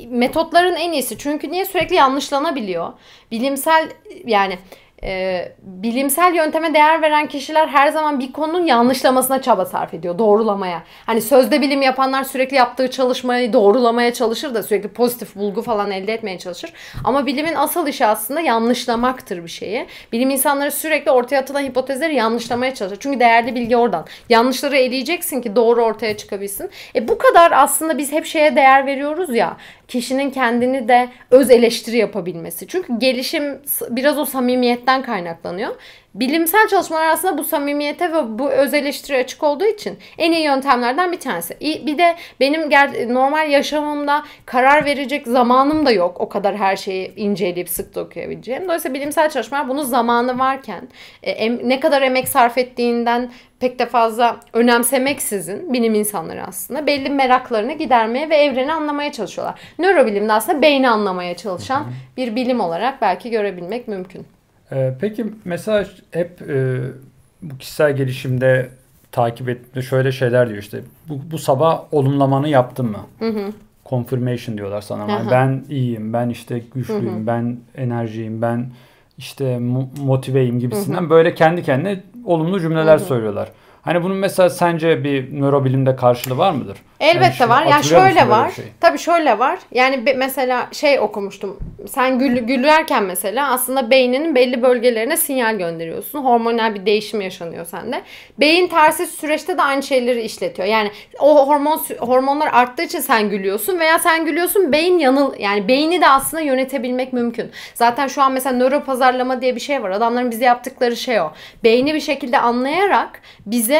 metotların en iyisi. Çünkü niye sürekli yanlışlanabiliyor? Bilimsel yani e, bilimsel yönteme değer veren kişiler her zaman bir konunun yanlışlamasına çaba sarf ediyor. Doğrulamaya. Hani sözde bilim yapanlar sürekli yaptığı çalışmayı doğrulamaya çalışır da sürekli pozitif bulgu falan elde etmeye çalışır. Ama bilimin asıl işi aslında yanlışlamaktır bir şeyi. Bilim insanları sürekli ortaya atılan hipotezleri yanlışlamaya çalışır. Çünkü değerli bilgi oradan. Yanlışları eleyeceksin ki doğru ortaya çıkabilsin. E bu kadar aslında biz hep şeye değer veriyoruz ya kişinin kendini de öz eleştiri yapabilmesi. Çünkü gelişim biraz o samimiyetten kaynaklanıyor. Bilimsel çalışmalar aslında bu samimiyete ve bu öz eleştiri açık olduğu için en iyi yöntemlerden bir tanesi. Bir de benim normal yaşamımda karar verecek zamanım da yok. O kadar her şeyi inceleyip sık okuyabileceğim. Dolayısıyla bilimsel çalışmalar bunun zamanı varken e, ne kadar emek sarf ettiğinden pek de fazla önemsemeksizin bilim insanları aslında belli meraklarını gidermeye ve evreni anlamaya çalışıyorlar. Nörobilimde aslında beyni anlamaya çalışan bir bilim olarak belki görebilmek mümkün. Ee, peki mesela hep e, bu kişisel gelişimde takip ettiğinde şöyle şeyler diyor işte. Bu, bu sabah olumlamanı yaptın mı? Hı hı. Confirmation diyorlar sana. Yani ben iyiyim, ben işte güçlüyüm, Hı hı. ben enerjiyim, ben işte mo- motiveyim gibisinden böyle kendi kendine olumlu cümleler Hı hı. söylüyorlar. Hani bunun mesela sence bir nörobilimde karşılığı var mıdır? Elbette şu- var. Yani şöyle var. şey? Tabii şöyle var. Yani be- mesela şey okumuştum. Sen gül, gülerken mesela aslında beyninin belli bölgelerine sinyal gönderiyorsun. Hormonal bir değişim yaşanıyor sende. Beyin tersi süreçte de aynı şeyleri işletiyor. Yani o hormon hormonlar arttığı için sen gülüyorsun veya sen gülüyorsun beyin yanıl yani beyni de aslında yönetebilmek mümkün. Zaten şu an mesela nöro pazarlama diye bir şey var. Adamların bize yaptıkları şey o. Beyni bir şekilde anlayarak bize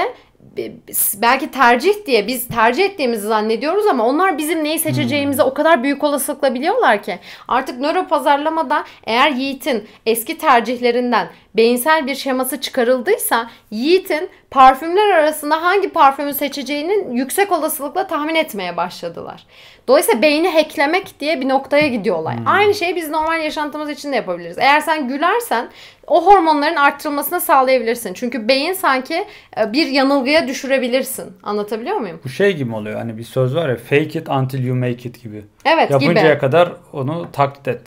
belki tercih diye biz tercih ettiğimizi zannediyoruz ama onlar bizim neyi seçeceğimizi o kadar büyük olasılıkla biliyorlar ki. Artık nöro pazarlamada eğer Yiğit'in eski tercihlerinden beyinsel bir şeması çıkarıldıysa Yiğit'in parfümler arasında hangi parfümü seçeceğinin yüksek olasılıkla tahmin etmeye başladılar. Dolayısıyla beyni hacklemek diye bir noktaya gidiyor olay. Aynı şeyi biz normal yaşantımız için de yapabiliriz. Eğer sen gülersen o hormonların arttırılmasını sağlayabilirsin. Çünkü beyin sanki e, bir yanılgıya düşürebilirsin. Anlatabiliyor muyum? Bu şey gibi oluyor. Hani bir söz var ya fake it until you make it gibi. Evet Yapıncaya gibi. kadar onu taklit et.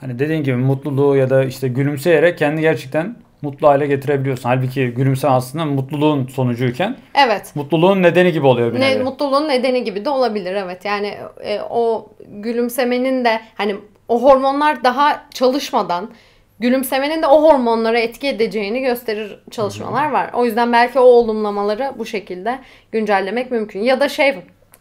Hani dediğin gibi mutluluğu ya da işte gülümseyerek kendi gerçekten mutlu hale getirebiliyorsun. Halbuki gülümse aslında mutluluğun sonucuyken Evet. mutluluğun nedeni gibi oluyor bir Ne, mutluluğun nedeni gibi de olabilir evet. Yani e, o gülümsemenin de hani o hormonlar daha çalışmadan gülümsemenin de o hormonlara etki edeceğini gösterir çalışmalar var. O yüzden belki o olumlamaları bu şekilde güncellemek mümkün. Ya da şey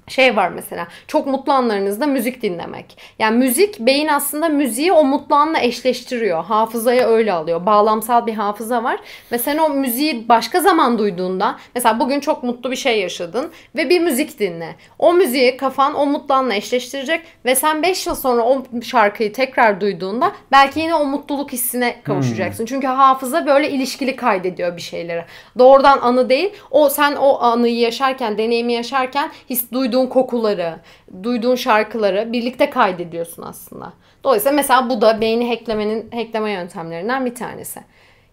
şey var mesela çok mutlu anlarınızda müzik dinlemek. Yani müzik beyin aslında müziği o mutlu anla eşleştiriyor. Hafızaya öyle alıyor. Bağlamsal bir hafıza var. Ve sen o müziği başka zaman duyduğunda mesela bugün çok mutlu bir şey yaşadın ve bir müzik dinle. O müziği kafan o mutlu anla eşleştirecek ve sen 5 yıl sonra o şarkıyı tekrar duyduğunda belki yine o mutluluk hissine kavuşacaksın. Çünkü hafıza böyle ilişkili kaydediyor bir şeyleri. Doğrudan anı değil. O sen o anıyı yaşarken, deneyimi yaşarken his duyduğun kokuları, duyduğun şarkıları birlikte kaydediyorsun aslında. Dolayısıyla mesela bu da beyni hacklemenin hackleme yöntemlerinden bir tanesi.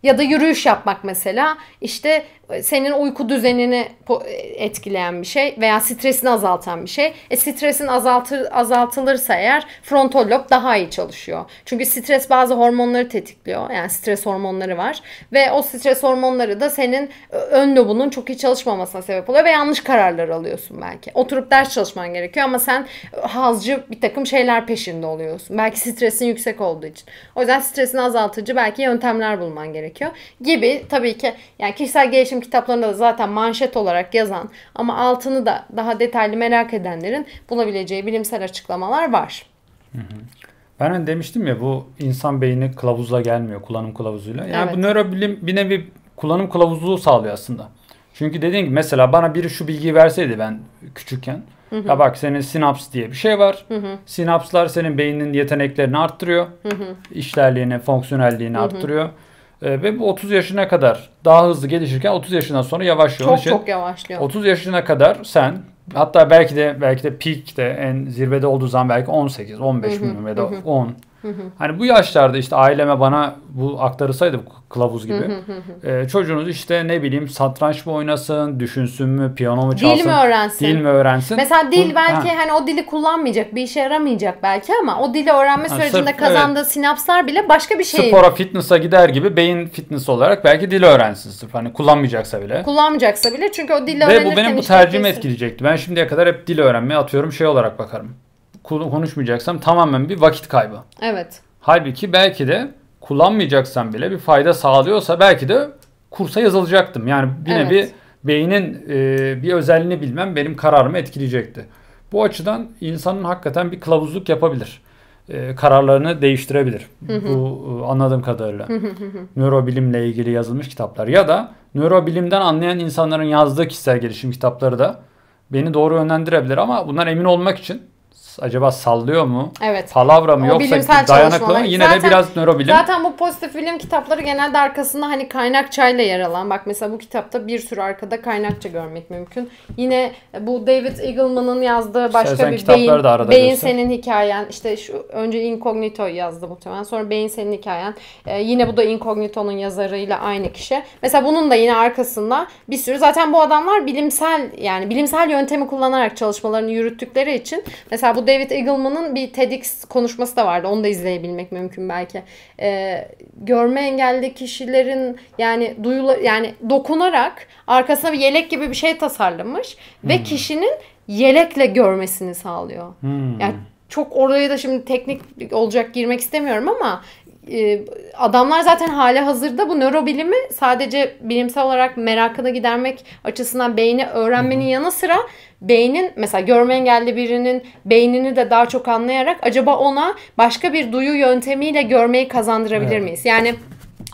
Ya da yürüyüş yapmak mesela işte senin uyku düzenini po- etkileyen bir şey veya stresini azaltan bir şey. E stresin azaltır, azaltılırsa eğer frontal lob daha iyi çalışıyor. Çünkü stres bazı hormonları tetikliyor. Yani stres hormonları var. Ve o stres hormonları da senin ön lobunun çok iyi çalışmamasına sebep oluyor ve yanlış kararlar alıyorsun belki. Oturup ders çalışman gerekiyor ama sen hazcı bir takım şeyler peşinde oluyorsun. Belki stresin yüksek olduğu için. O yüzden stresini azaltıcı belki yöntemler bulman gerekiyor. Gibi tabii ki yani kişisel gelişim kitaplarında da zaten manşet olarak yazan ama altını da daha detaylı merak edenlerin bulabileceği bilimsel açıklamalar var. Ben hani demiştim ya bu insan beyni kılavuzla gelmiyor kullanım kılavuzuyla. Yani Evet. bu nörobilim bir nevi kullanım kılavuzluğu sağlıyor aslında. Çünkü dediğin gibi mesela bana biri şu bilgiyi verseydi ben küçükken. Ya bak senin sinaps diye bir şey var. Sinapslar senin beyninin yeteneklerini arttırıyor. İşlerliğini, fonksiyonelliğini arttırıyor. Ee, ve bu 30 yaşına kadar daha hızlı gelişirken 30 yaşından sonra yavaşlıyor. Çok için çok yavaşlıyor. 30 yaşına kadar sen hatta belki de belki de peak'te en zirvede olduğu zaman belki 18, 15 bilmiyorum ya da 10. Hani bu yaşlarda işte aileme bana bu aktarılsaydı bu kılavuz gibi. e, çocuğunuz işte ne bileyim satranç mı oynasın, düşünsün mü, piyano mu çalsın, Dil mi öğrensin? dil mi öğrensin? Mesela dil Bu- belki ha. hani o dili kullanmayacak, bir işe yaramayacak belki ama o dili öğrenme Ha, sürecinde sırf- kazandığı sinapslar bile başka bir şey Spora, fitness'a gider gibi beyin fitness olarak belki dil öğrensin sırf hani kullanmayacaksa bile. kullanmayacaksa bile çünkü o dili Ve öğrenirken bu benim bu tercihimi etkileyecekti. Ben şimdiye kadar hep dil öğrenmeye atıyorum şey olarak bakarım. Konu- Konuşmayacaksam tamamen bir vakit kaybı. Evet. Halbuki belki de kullanmayacaksam bile bir fayda sağlıyorsa belki de kursa yazılacaktım. Yani bir Evet. nevi beynin e, bir özelliğini bilmem benim kararımı etkileyecekti. Bu açıdan insanın hakikaten bir kılavuzluk yapabilir. E, kararlarını değiştirebilir. Bu e, anladığım kadarıyla. Nörobilimle ilgili yazılmış kitaplar ya da nörobilimden anlayan insanların yazdığı kişisel gelişim kitapları da beni doğru yönlendirebilir ama bundan emin olmak için acaba sallıyor mu? Evet. Palavra mı O yoksa dayanıklı mı? Yine Zaten- de biraz nörobilim. Zaten bu pozitif bilim kitapları genelde arkasında hani kaynakçayla yer alan. Bak mesela bu kitapta bir sürü arkada kaynakça görmek mümkün. Yine bu David Eagleman'ın yazdığı başka İstersen bir beyin, da arada beyin göster. senin hikayen. İşte şu önce Incognito yazdı muhtemelen. Sonra Beyin senin hikayen. Ee, yine bu da Incognito'nun yazarıyla aynı kişi. Mesela bunun da yine arkasında bir sürü zaten bu adamlar bilimsel yani bilimsel yöntemi kullanarak çalışmalarını yürüttükleri için mesela bu David Eagleman'ın bir TEDx konuşması da vardı. Onu da izleyebilmek mümkün belki. Ee, görme engelli kişilerin yani duyula yani dokunarak arkasına bir yelek gibi bir şey tasarlamış ve kişinin yelekle görmesini sağlıyor. Hmm. Yani çok oraya da şimdi teknik olacak girmek istemiyorum ama adamlar zaten hali hazırda bu nörobilimi sadece bilimsel olarak merakını gidermek açısından beyni öğrenmenin yanı sıra beynin mesela görme engelli birinin beynini de daha çok anlayarak acaba ona başka bir duyu yöntemiyle görmeyi kazandırabilir Evet. miyiz? Yani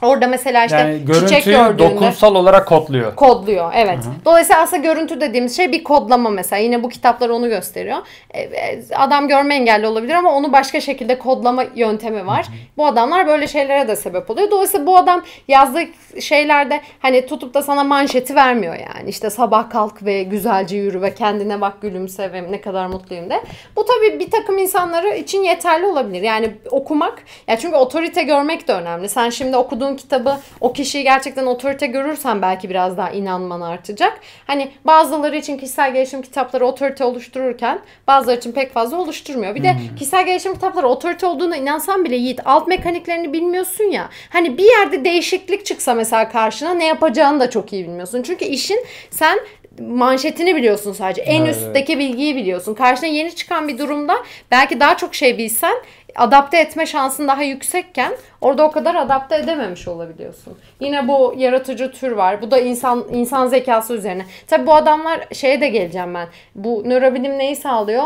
orada mesela işte yani çiçek gördüğünde dokunsal olarak kodluyor. kodluyor evet. Dolayısıyla aslında görüntü dediğimiz şey bir kodlama mesela. Yine bu kitaplar onu gösteriyor. E, e, Adam görme engelli olabilir ama onu başka şekilde kodlama yöntemi var. Bu adamlar böyle şeylere de sebep oluyor. Dolayısıyla bu adam yazdığı şeylerde hani tutup da sana manşeti vermiyor yani. İşte sabah kalk ve güzelce yürü ve kendine bak gülümse ve ne kadar mutluyum de. Bu tabii bir takım insanları için yeterli olabilir. Yani okumak ya çünkü otorite görmek de önemli. Sen şimdi okuduğun kitabı o kişiyi gerçekten otorite görürsen belki biraz daha inanman artacak. Hani bazıları için kişisel gelişim kitapları otorite oluştururken bazıları için pek fazla oluşturmuyor. Bir de kişisel gelişim kitapları otorite olduğuna inansan bile Yiğit alt mekaniklerini bilmiyorsun ya. Hani bir yerde değişiklik çıksa mesela karşına ne yapacağını da çok iyi bilmiyorsun. Çünkü işin sen manşetini biliyorsun sadece. En Evet, üstteki bilgiyi biliyorsun. Karşına yeni çıkan bir durumda belki daha çok şey bilsen adapte etme şansın daha yüksekken orada o kadar adapte edememiş olabiliyorsun. Yine bu yaratıcı tür var. Bu da insan insan zekası üzerine. Tabi bu adamlar şeye de geleceğim ben. Bu nörobilim neyi sağlıyor?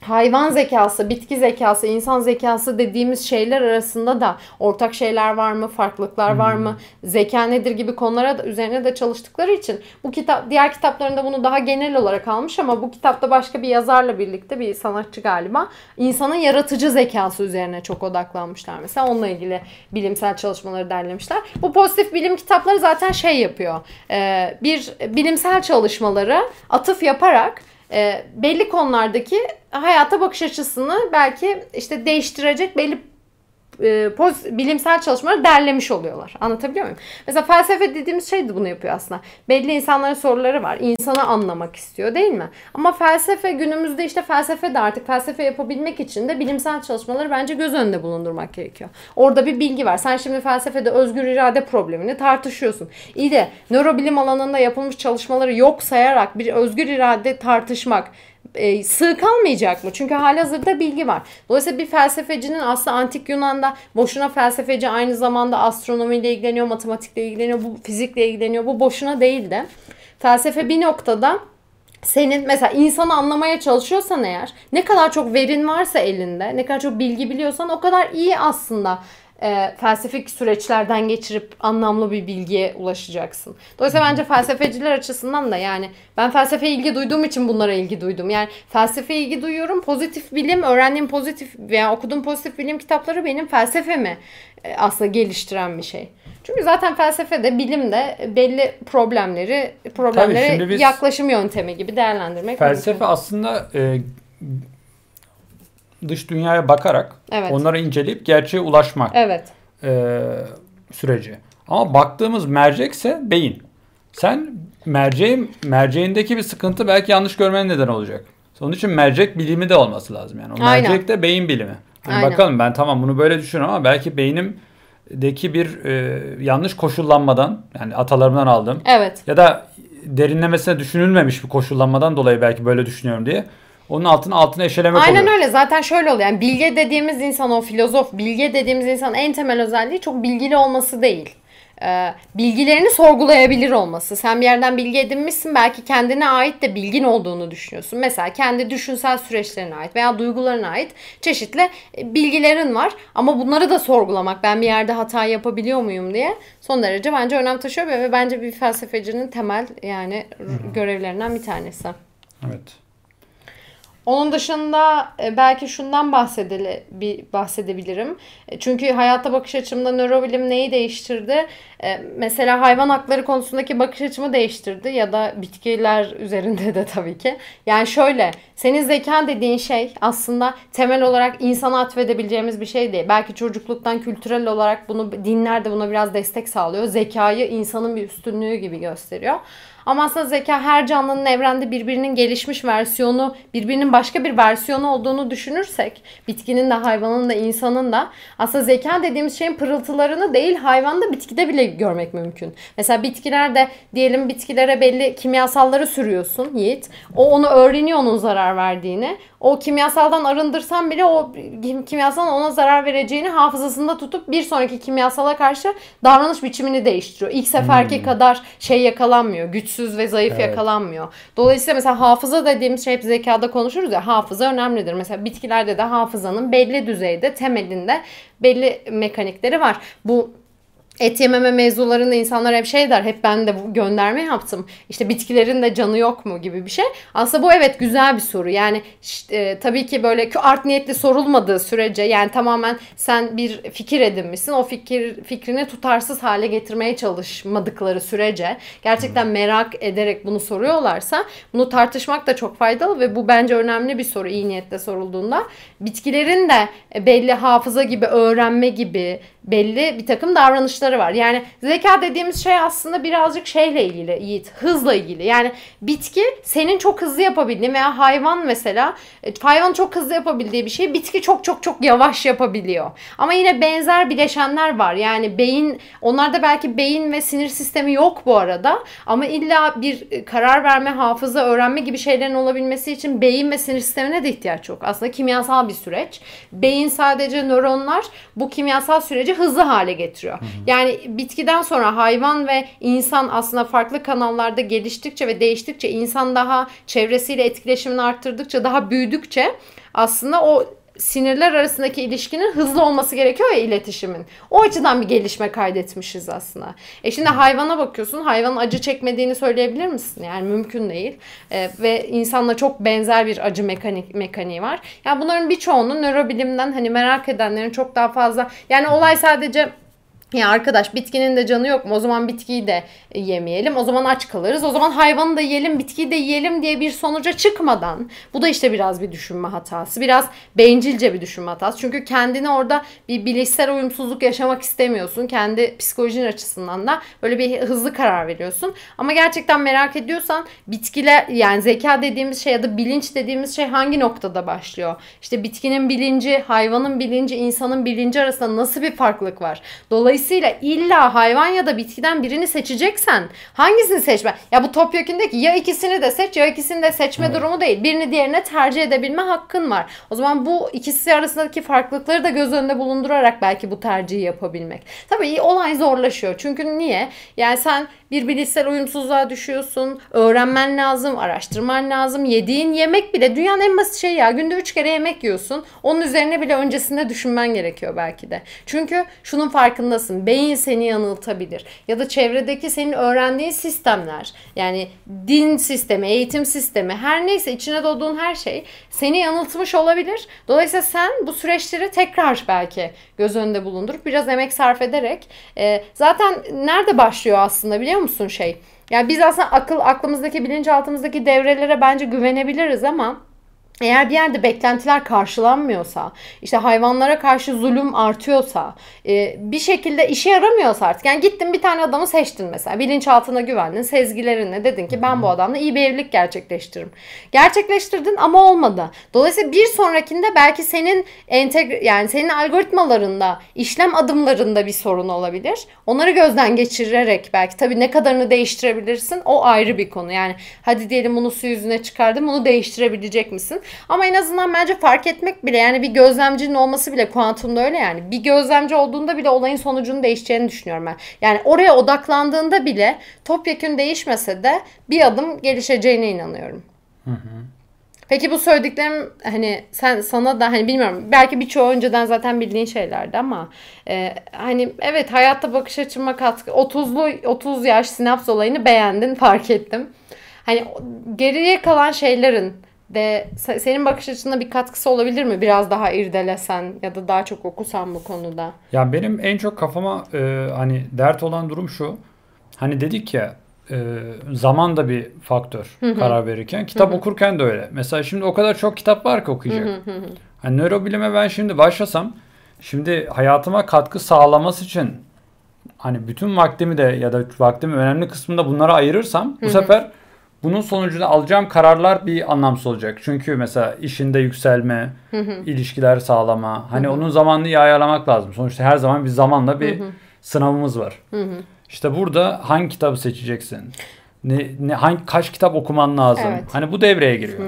Hayvan zekası, bitki zekası, insan zekası dediğimiz şeyler arasında da ortak şeyler var mı, farklılıklar var mı, zeka nedir gibi konulara da, üzerine de çalıştıkları için bu kitap diğer kitaplarında bunu daha genel olarak almış ama bu kitapta başka bir yazarla birlikte bir sanatçı galiba insanın yaratıcı zekası üzerine çok odaklanmışlar mesela onunla ilgili bilimsel çalışmaları derlemişler. Bu pozitif bilim kitapları zaten şey yapıyor. Ee, bir bilimsel çalışmaları atıf yaparak belli konulardaki hayata bakış açısını belki işte değiştirecek belli e, poz- bilimsel çalışmaları derlemiş oluyorlar. Anlatabiliyor muyum? Mesela felsefe dediğimiz şey de bunu yapıyor aslında. Belli insanların soruları var. İnsanı anlamak istiyor değil mi? Ama felsefe günümüzde işte felsefe de artık felsefe yapabilmek için de bilimsel çalışmaları bence göz önünde bulundurmak gerekiyor. Orada bir bilgi var. Sen şimdi felsefede özgür irade problemini tartışıyorsun. İyi de nörobilim alanında yapılmış çalışmaları yok sayarak bir özgür irade tartışmak e, sığ kalmayacak mı? Çünkü halihazırda bilgi var. Dolayısıyla bir felsefecinin aslında antik Yunan'da boşuna felsefeci aynı zamanda astronomiyle ilgileniyor, matematikle ilgileniyor, bu fizikle ilgileniyor. Bu boşuna değil de felsefe bir noktada senin mesela insanı anlamaya çalışıyorsan eğer ne kadar çok verin varsa elinde, ne kadar çok bilgi biliyorsan o kadar iyi aslında e, felsefik süreçlerden geçirip anlamlı bir bilgiye ulaşacaksın. Dolayısıyla bence felsefeciler açısından da yani ben felsefeye ilgi duyduğum için bunlara ilgi duydum. Yani felsefeye ilgi duyuyorum. Pozitif bilim, öğrendiğim pozitif veya okuduğum pozitif bilim kitapları benim felsefemi e, aslında geliştiren bir şey. Çünkü zaten felsefede, bilimde belli problemleri, biz- yaklaşım yöntemi gibi değerlendirmek Felsefe mümkün. aslında e, dış dünyaya bakarak Evet. onları inceleyip gerçeğe ulaşmak Evet. e, süreci. Ama baktığımız mercekse beyin. Sen merceğin merceğindeki bir sıkıntı belki yanlış görmenin neden olacak. Onun için mercek bilimi de olması lazım yani. O Aynen. mercek de beyin bilimi. Hani Aynen. bakalım ben tamam bunu böyle düşünüyorum ama belki beynimdeki bir e, yanlış koşullanmadan yani atalarımdan aldım Evet. ya da derinlemesine düşünülmemiş bir koşullanmadan dolayı belki böyle düşünüyorum diye onun altına altına eşelemek Aynen oluyor. öyle. Zaten şöyle oluyor. Yani bilge dediğimiz insan o filozof, bilge dediğimiz insan en temel özelliği çok bilgili olması değil. Ee, bilgilerini sorgulayabilir olması. Sen bir yerden bilgi edinmişsin belki kendine ait de bilgin olduğunu düşünüyorsun. Mesela kendi düşünsel süreçlerine ait veya duygularına ait çeşitli e, bilgilerin var. Ama bunları da sorgulamak ben bir yerde hata yapabiliyor muyum diye son derece bence önem taşıyor ve bence bir felsefecinin temel yani görevlerinden bir tanesi. Evet. Onun dışında e, belki şundan bahsedeli, bir bahsedebilirim. E, çünkü hayata bakış açımda nörobilim neyi değiştirdi? E, mesela hayvan hakları konusundaki bakış açımı değiştirdi ya da bitkiler üzerinde de tabii ki. Yani şöyle, senin zeka dediğin şey aslında temel olarak insana atfedebileceğimiz bir şey değil. Belki çocukluktan kültürel olarak bunu dinler de buna biraz destek sağlıyor. Zekayı insanın bir üstünlüğü gibi gösteriyor. Ama aslında zeka her canlının evrende birbirinin gelişmiş versiyonu, birbirinin başka bir versiyonu olduğunu düşünürsek, bitkinin de hayvanın da insanın da aslında zeka dediğimiz şeyin pırıltılarını değil hayvanda bitkide bile görmek mümkün. Mesela bitkilerde diyelim bitkilere belli kimyasalları sürüyorsun Yiğit. O onu öğreniyor onun zarar verdiğini. O kimyasaldan arındırsan bile o kimyasalın ona zarar vereceğini hafızasında tutup bir sonraki kimyasala karşı davranış biçimini değiştiriyor. İlk seferki hmm. kadar şey yakalanmıyor. Güçsüz ve zayıf evet. yakalanmıyor. Dolayısıyla mesela hafıza dediğimiz şey hep zekada konuşuruz ya hafıza önemlidir. Mesela bitkilerde de hafızanın belli düzeyde temelinde belli mekanikleri var. Bu et yememe mevzularında insanlar hep şey der. Hep ben de bu gönderme yaptım. İşte bitkilerin de canı yok mu gibi bir şey. Aslında bu evet güzel bir soru. Yani e, tabii ki böyle art niyetli sorulmadığı sürece yani tamamen sen bir fikir edinmişsin. O fikir fikrini tutarsız hale getirmeye çalışmadıkları sürece gerçekten merak ederek bunu soruyorlarsa bunu tartışmak da çok faydalı ve bu bence önemli bir soru iyi niyetle sorulduğunda. Bitkilerin de belli hafıza gibi öğrenme gibi belli bir takım davranışları var. Yani zeka dediğimiz şey aslında birazcık şeyle ilgili Yiğit. Hızla ilgili. Yani bitki senin çok hızlı yapabildiğin veya hayvan mesela e, hayvan çok hızlı yapabildiği bir şey bitki çok çok çok yavaş yapabiliyor. Ama yine benzer bileşenler var. Yani beyin onlarda belki beyin ve sinir sistemi yok bu arada. Ama illa bir e, karar verme, hafıza, öğrenme gibi şeylerin olabilmesi için beyin ve sinir sistemine de ihtiyaç yok. Aslında kimyasal bir süreç. Beyin sadece nöronlar bu kimyasal süreci hızlı hale getiriyor. Hı hı. Yani bitkiden sonra hayvan ve insan aslında farklı kanallarda geliştikçe ve değiştikçe insan daha çevresiyle etkileşimini arttırdıkça daha büyüdükçe aslında o sinirler arasındaki ilişkinin hızlı olması gerekiyor ya iletişimin. O açıdan bir gelişme kaydetmişiz aslında. E şimdi hayvana bakıyorsun. Hayvanın acı çekmediğini söyleyebilir misin? Yani mümkün değil. E, ve insanla çok benzer bir acı mekanik mekaniği var. Yani bunların birçoğunu nörobilimden hani merak edenlerin çok daha fazla yani olay sadece ya arkadaş bitkinin de canı yok mu? O zaman bitkiyi de yemeyelim. O zaman aç kalırız. O zaman hayvanı da yiyelim, bitkiyi de yiyelim diye bir sonuca çıkmadan. Bu da işte biraz bir düşünme hatası. Biraz bencilce bir düşünme hatası. Çünkü kendini orada bir bilişsel uyumsuzluk yaşamak istemiyorsun. Kendi psikolojin açısından da böyle bir hızlı karar veriyorsun. Ama gerçekten merak ediyorsan bitkiler yani zeka dediğimiz şey ya da bilinç dediğimiz şey hangi noktada başlıyor? İşte bitkinin bilinci, hayvanın bilinci, insanın bilinci arasında nasıl bir farklılık var? Dolayısıyla Dolayısıyla illa hayvan ya da bitkiden birini seçeceksen hangisini seçme? Ya bu topyekundaki ya ikisini de seç ya ikisini de seçme evet. durumu değil. Birini diğerine tercih edebilme hakkın var. O zaman bu ikisi arasındaki farklılıkları da göz önünde bulundurarak belki bu tercihi yapabilmek. Tabii olay zorlaşıyor. Çünkü niye? Yani sen bir bilişsel uyumsuzluğa düşüyorsun. Öğrenmen lazım, araştırman lazım. Yediğin yemek bile dünyanın en basit şeyi ya. Günde üç kere yemek yiyorsun. Onun üzerine bile öncesinde düşünmen gerekiyor belki de. Çünkü şunun farkındasın. Beyin seni yanıltabilir. Ya da çevredeki senin öğrendiğin sistemler. Yani din sistemi, eğitim sistemi her neyse içine doğduğun her şey seni yanıltmış olabilir. Dolayısıyla sen bu süreçleri tekrar belki göz önünde bulundurup biraz emek sarf ederek e, zaten nerede başlıyor aslında biliyor musun şey? Yani biz aslında akıl aklımızdaki bilinçaltımızdaki devrelere bence güvenebiliriz ama eğer bir yerde beklentiler karşılanmıyorsa, işte hayvanlara karşı zulüm artıyorsa, e, bir şekilde işe yaramıyorsa artık. Yani gittin bir tane adamı seçtin mesela. Bilinçaltına güvendin, sezgilerinle dedin ki ben bu adamla iyi bir evlilik gerçekleştiririm. Gerçekleştirdin ama olmadı. Dolayısıyla bir sonrakinde belki senin entegre yani senin algoritmalarında, işlem adımlarında bir sorun olabilir. Onları gözden geçirerek belki tabii ne kadarını değiştirebilirsin o ayrı bir konu. Yani hadi diyelim bunu su yüzüne çıkardım bunu değiştirebilecek misin? Ama en azından bence fark etmek bile yani bir gözlemcinin olması bile kuantumda öyle yani. Bir gözlemci olduğunda bile olayın sonucunun değişeceğini düşünüyorum ben. Yani oraya odaklandığında bile topyekün değişmese de bir adım gelişeceğine inanıyorum. Hı hı. Peki bu söylediklerim hani sen sana da hani bilmiyorum belki birçoğu önceden zaten bildiğin şeylerdi ama e, hani evet hayatta bakış açıma katkı 30'lu 30 yaş sinaps olayını beğendin fark ettim. Hani geriye kalan şeylerin de se- senin bakış açına bir katkısı olabilir mi? Biraz daha irdelesen ya da daha çok okusan bu konuda. Ya benim en çok kafama e, hani dert olan durum şu. Hani dedik ya e, zaman da bir faktör karar verirken. Kitap okurken de öyle. Mesela şimdi o kadar çok kitap var ki okuyacak. Hani nörobilime ben şimdi başlasam şimdi hayatıma katkı sağlaması için hani bütün vaktimi de ya da vaktimin önemli kısmında bunlara ayırırsam bu sefer bunun sonucunda alacağım kararlar bir anlamsız olacak. Çünkü mesela işinde yükselme, ilişkiler sağlama. Hani onun zamanını iyi ayarlamak lazım. Sonuçta her zaman bir zamanla bir sınavımız var. İşte burada hangi kitabı seçeceksin? Ne, ne hangi kaç kitap okuman lazım? Evet. Hani bu devreye giriyor.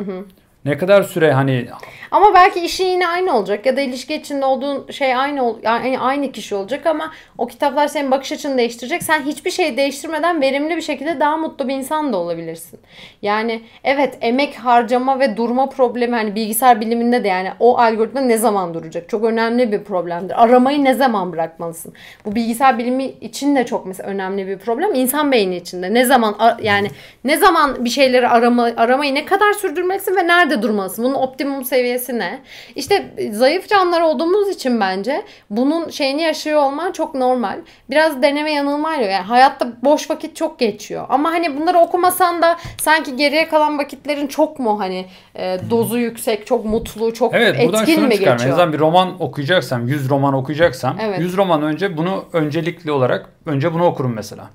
Ne kadar süre hani Ama belki işi yine aynı olacak ya da ilişki içinde olduğun şey aynı yani aynı kişi olacak ama o kitaplar senin bakış açını değiştirecek. Sen hiçbir şey değiştirmeden verimli bir şekilde daha mutlu bir insan da olabilirsin. Yani evet emek harcama ve durma problemi hani bilgisayar biliminde de yani o algoritma ne zaman duracak? Çok önemli bir problemdir. Aramayı ne zaman bırakmalısın? Bu bilgisayar bilimi için de çok mesela önemli bir problem. İnsan beyni içinde ne zaman yani ne zaman bir şeyleri arama, aramayı ne kadar sürdürmelisin ve nerede durmalısın? Bunun optimum seviyesi ne? İşte zayıf canlılar olduğumuz için bence bunun şeyini yaşıyor olman çok normal. Biraz deneme yanılmayla yani hayatta boş vakit çok geçiyor. Ama hani bunları okumasan da sanki geriye kalan vakitlerin çok mu hani e, dozu yüksek, çok mutlu, çok Evet buradan etkin şunu mi çıkarım. En geçiyor? azından bir roman okuyacaksam, 100 roman okuyacaksam, Evet. 100 roman önce bunu öncelikli olarak önce bunu okurum mesela.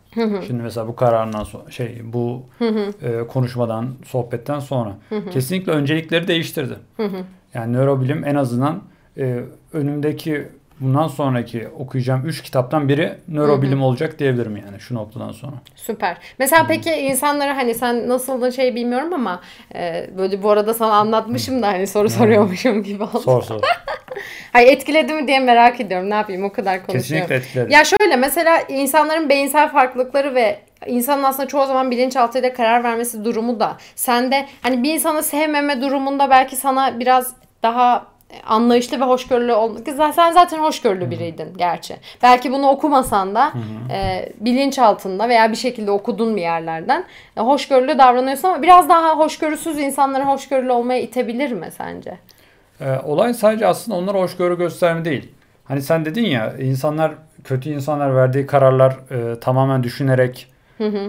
Şimdi mesela bu kararından sonra şey bu e, konuşmadan, sohbetten sonra kesinlikle öncelikleri değiştirdi. Yani nörobilim en azından e, önümdeki bundan sonraki okuyacağım 3 kitaptan biri nörobilim olacak diyebilirim yani şu noktadan sonra. Süper. Mesela peki insanlara hani sen nasıl da şey bilmiyorum ama e, böyle bu arada sana anlatmışım da hani soru soruyormuşum gibi oldu. Sor sor. Hayır etkiledi mi diye merak ediyorum. Ne yapayım o kadar konuşuyorum. Kesinlikle etkiledi. Ya şöyle mesela insanların beyinsel farklılıkları ve insanın aslında çoğu zaman bilinçaltıyla karar vermesi durumu da sende hani bir insanı sevmeme durumunda belki sana biraz daha anlayışlı ve hoşgörülü olmak. Sen zaten hoşgörülü biriydin gerçi. Belki bunu okumasan da e, bilinçaltında veya bir şekilde okudun bir yerlerden e, hoşgörülü davranıyorsun ama biraz daha hoşgörüsüz insanları hoşgörülü olmaya itebilir mi sence? Ee, olay sadece aslında onlara hoşgörü gösterme değil. Hani sen dedin ya insanlar kötü insanlar verdiği kararlar e, tamamen düşünerek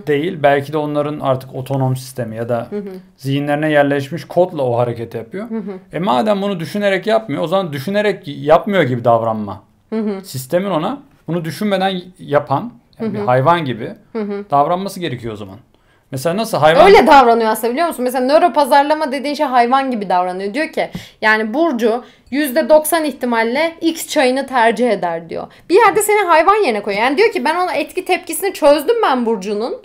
değil. Belki de onların artık otonom sistemi ya da zihinlerine yerleşmiş kodla o hareket yapıyor. E madem bunu düşünerek yapmıyor o zaman düşünerek yapmıyor gibi davranma. Sistemin ona bunu düşünmeden yapan yani bir hayvan gibi davranması gerekiyor o zaman. Mesela nasıl hayvan Öyle davranıyor aslında biliyor musun? Mesela nöro pazarlama dediğin şey hayvan gibi davranıyor. Diyor ki yani Burcu %90 ihtimalle X çayını tercih eder diyor. Bir yerde seni hayvan yerine koyuyor. Yani diyor ki ben ona etki tepkisini çözdüm ben Burcu'nun.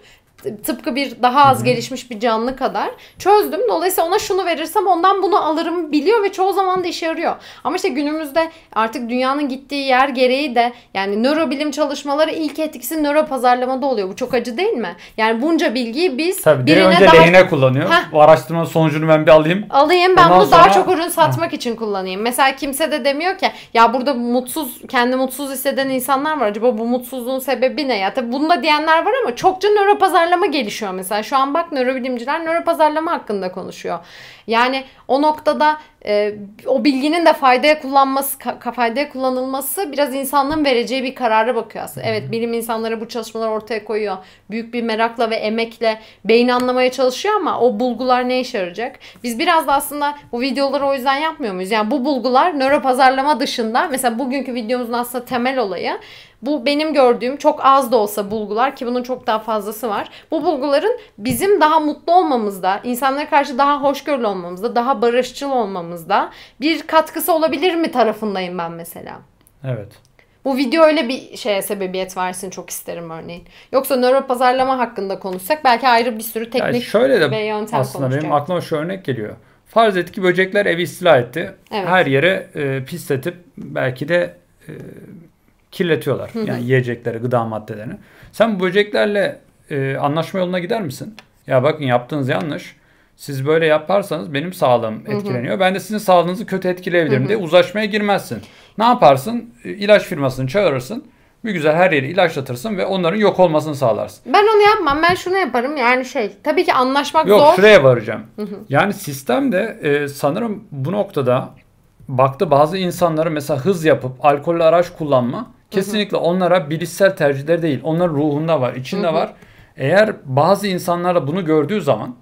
Tıpkı bir daha az gelişmiş bir canlı kadar çözdüm. Dolayısıyla ona şunu verirsem ondan bunu alırım biliyor ve çoğu zaman da işe yarıyor. Ama işte günümüzde artık dünyanın gittiği yer gereği de yani nörobilim çalışmaları ilk etkisi nöro pazarlamada oluyor. Bu çok acı değil mi? Yani bunca bilgiyi biz Tabii biri birine önce daha lehine kullanıyor. Heh. Bu araştırma sonucunu ben bir alayım. alayım ben Ondan bunu daha sonra- çok ürün satmak için kullanayım. Mesela kimse de demiyor ki ya burada mutsuz kendi mutsuz hisseden insanlar var. Acaba bu mutsuzluğun sebebi ne? Ya tabii bunu da diyenler var ama çokça nöro pazarlama gelişiyor mesela. Şu an bak nörobilimciler nöro pazarlama hakkında konuşuyor. Yani o noktada e, o bilginin de faydaya kullanması faydaya kullanılması biraz insanlığın vereceği bir karara bakıyor aslında. Evet bilim insanları bu çalışmaları ortaya koyuyor. Büyük bir merakla ve emekle beyni anlamaya çalışıyor ama o bulgular ne işe yarayacak? Biz biraz da aslında bu videoları o yüzden yapmıyor muyuz? Yani bu bulgular nöro pazarlama dışında mesela bugünkü videomuzun aslında temel olayı bu benim gördüğüm çok az da olsa bulgular ki bunun çok daha fazlası var. Bu bulguların bizim daha mutlu olmamızda, insanlara karşı daha hoşgörülü olmamızda, daha barışçıl olmamızda bir katkısı olabilir mi tarafındayım ben mesela. Evet. Bu video öyle bir şeye sebebiyet versin çok isterim örneğin. Yoksa nöro pazarlama hakkında konuşsak belki ayrı bir sürü Yani teknik şöyle de ve yöntem aslında benim aklıma şu örnek geliyor. Farz et ki böcekler evi istila etti. Evet. Her yere e, pisletip belki de e, kirletiyorlar. Yani yiyecekleri, gıda maddelerini. Sen bu böceklerle e, anlaşma yoluna gider misin? Ya bakın yaptığınız yanlış. Siz böyle yaparsanız benim sağlığım etkileniyor. Ben de sizin sağlığınızı kötü etkileyebilirim diye uzlaşmaya girmezsin. Ne yaparsın? E, İlaç firmasını çağırırsın. Bir güzel her yeri ilaçlatırsın ve onların yok olmasını sağlarsın. Ben onu yapmam. Ben şunu yaparım. Yani şey tabii ki anlaşmak Yok zor. şuraya varacağım. Yani sistem de e, sanırım bu noktada baktı bazı insanları mesela hız yapıp alkollü araç kullanma kesinlikle onlara bilişsel tercihleri değil. Onların ruhunda var, içinde var. Eğer bazı insanlar da bunu gördüğü zaman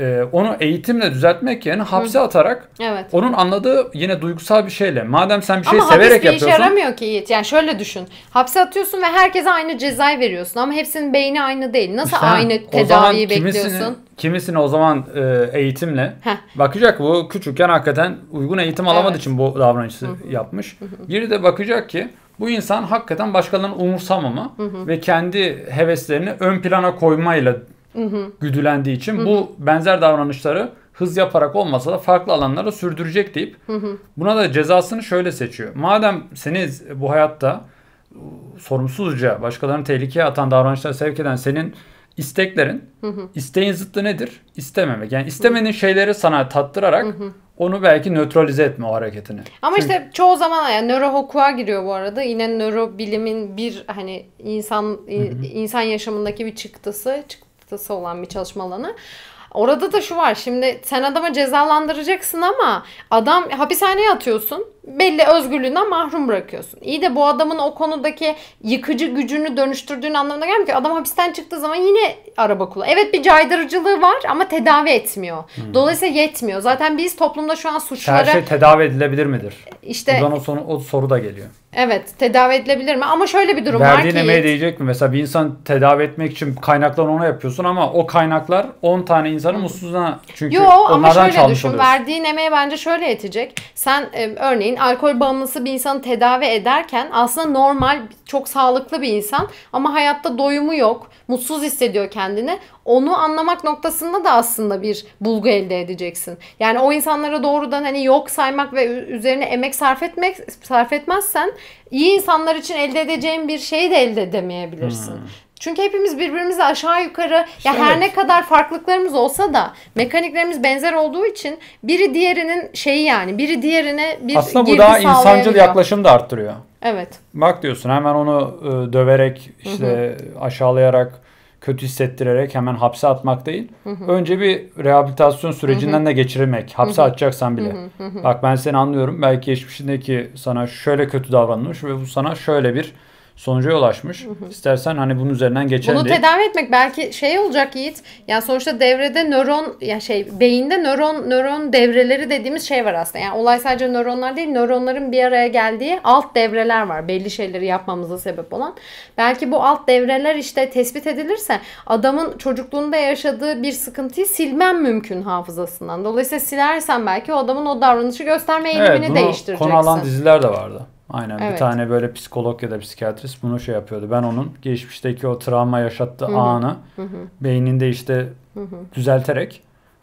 e, onu eğitimle düzeltmek yerine hapse atarak Evet. onun anladığı yine duygusal bir şeyle. Madem sen bir şey Ama hapis severek bir işe yapıyorsun. yaramıyor ki Yiğit. Yani şöyle düşün. Hapse atıyorsun ve herkese aynı cezayı veriyorsun. Ama hepsinin beyni aynı değil. Nasıl İşte, aynı tedaviyi kimisini- bekliyorsun? Kimisini o zaman e, eğitimle Heh. bakacak bu küçükken hakikaten uygun eğitim alamadığı Evet. için bu davranışı yapmış. Biri de bakacak ki bu insan hakikaten başkalarını umursamama ve kendi heveslerini ön plana koymayla güdülendiği için bu benzer davranışları hız yaparak olmasa da farklı alanlara sürdürecek deyip buna da cezasını şöyle seçiyor. Madem seni bu hayatta sorumsuzca başkalarını tehlikeye atan davranışlara sevk eden senin isteklerin isteğin zıttı nedir? İstememek. Yani istemediğin şeyleri sana tattırarak onu belki nötralize etme o hareketini. Ama Çünkü- işte çoğu zaman yani nörohukuka giriyor bu arada. Yine nörobilimin bir hani insan insan yaşamındaki bir çıktısı, çıktısı olan bir çalışma alanı. Orada da şu var. Şimdi sen adama cezalandıracaksın ama adam hapishaneye atıyorsun. Belli özgürlüğünden mahrum bırakıyorsun. İyi de bu adamın o konudaki yıkıcı gücünü dönüştürdüğün anlamına gelmiyor ki. Adam hapisten çıktığı zaman yine araba kullanıyor. Evet bir caydırıcılığı var ama tedavi etmiyor. Dolayısıyla yetmiyor. Zaten biz toplumda şu an Her suçları şey tedavi edilebilir midir? işte Buradan o, sonu, o soru da geliyor. Evet tedavi edilebilir mi? Ama şöyle bir durum var Verdiğin ki emeğe değecek mi? Mesela bir insan tedavi etmek için kaynaklarını ona yapıyorsun ama o kaynaklar 10 tane insanı mutsuzluğuna çünkü Yo ama onlardan şöyle çalmış düşün. oluyorsun. Verdiğin emeğe bence şöyle yetecek. Sen e, örneğin alkol bağımlısı bir insanı tedavi ederken aslında normal, çok sağlıklı bir insan ama hayatta doyumu yok. Mutsuz hissediyor kendini. Onu anlamak noktasında da aslında bir bulgu elde edeceksin. Yani o insanlara doğrudan hani yok saymak ve üzerine emek sarf etmek sarf etmezsen iyi insanlar için elde edeceğin bir şeyi de elde edemeyebilirsin. Çünkü hepimiz birbirimizi aşağı yukarı ya her Evet. ne kadar farklılıklarımız olsa da mekaniklerimiz benzer olduğu için biri diğerinin şeyi yani biri diğerine bir Aslında bu daha insancıl yaklaşım da arttırıyor. Evet. Bak diyorsun hemen onu e, döverek işte aşağılayarak kötü hissettirerek hemen hapse atmak değil. Önce bir rehabilitasyon sürecinden de geçirmek. Hapse atacaksan bile. Bak ben seni anlıyorum. Belki geçmişindeki sana şöyle kötü davranmış ve bu sana şöyle bir sonuca ulaşmış. İstersen hani bunun üzerinden geçelim Bunu diye. tedavi etmek belki şey olacak Yiğit. Yani sonuçta devrede nöron ya şey beyinde nöron nöron devreleri dediğimiz şey var aslında. Yani olay sadece nöronlar değil, nöronların bir araya geldiği alt devreler var. Belli şeyleri yapmamıza sebep olan. Belki bu alt devreler işte tespit edilirse adamın çocukluğunda yaşadığı bir sıkıntıyı silmem mümkün hafızasından. Dolayısıyla silersen belki o adamını o davranışı gösterme eğilimini Evet değiştireceksin. konu alan diziler de vardı. Aynen bir Evet. tane böyle psikolog ya da psikiyatrist bunu şey yapıyordu. Ben onun geçmişteki o travma yaşattığı anı beyninde işte düzelterek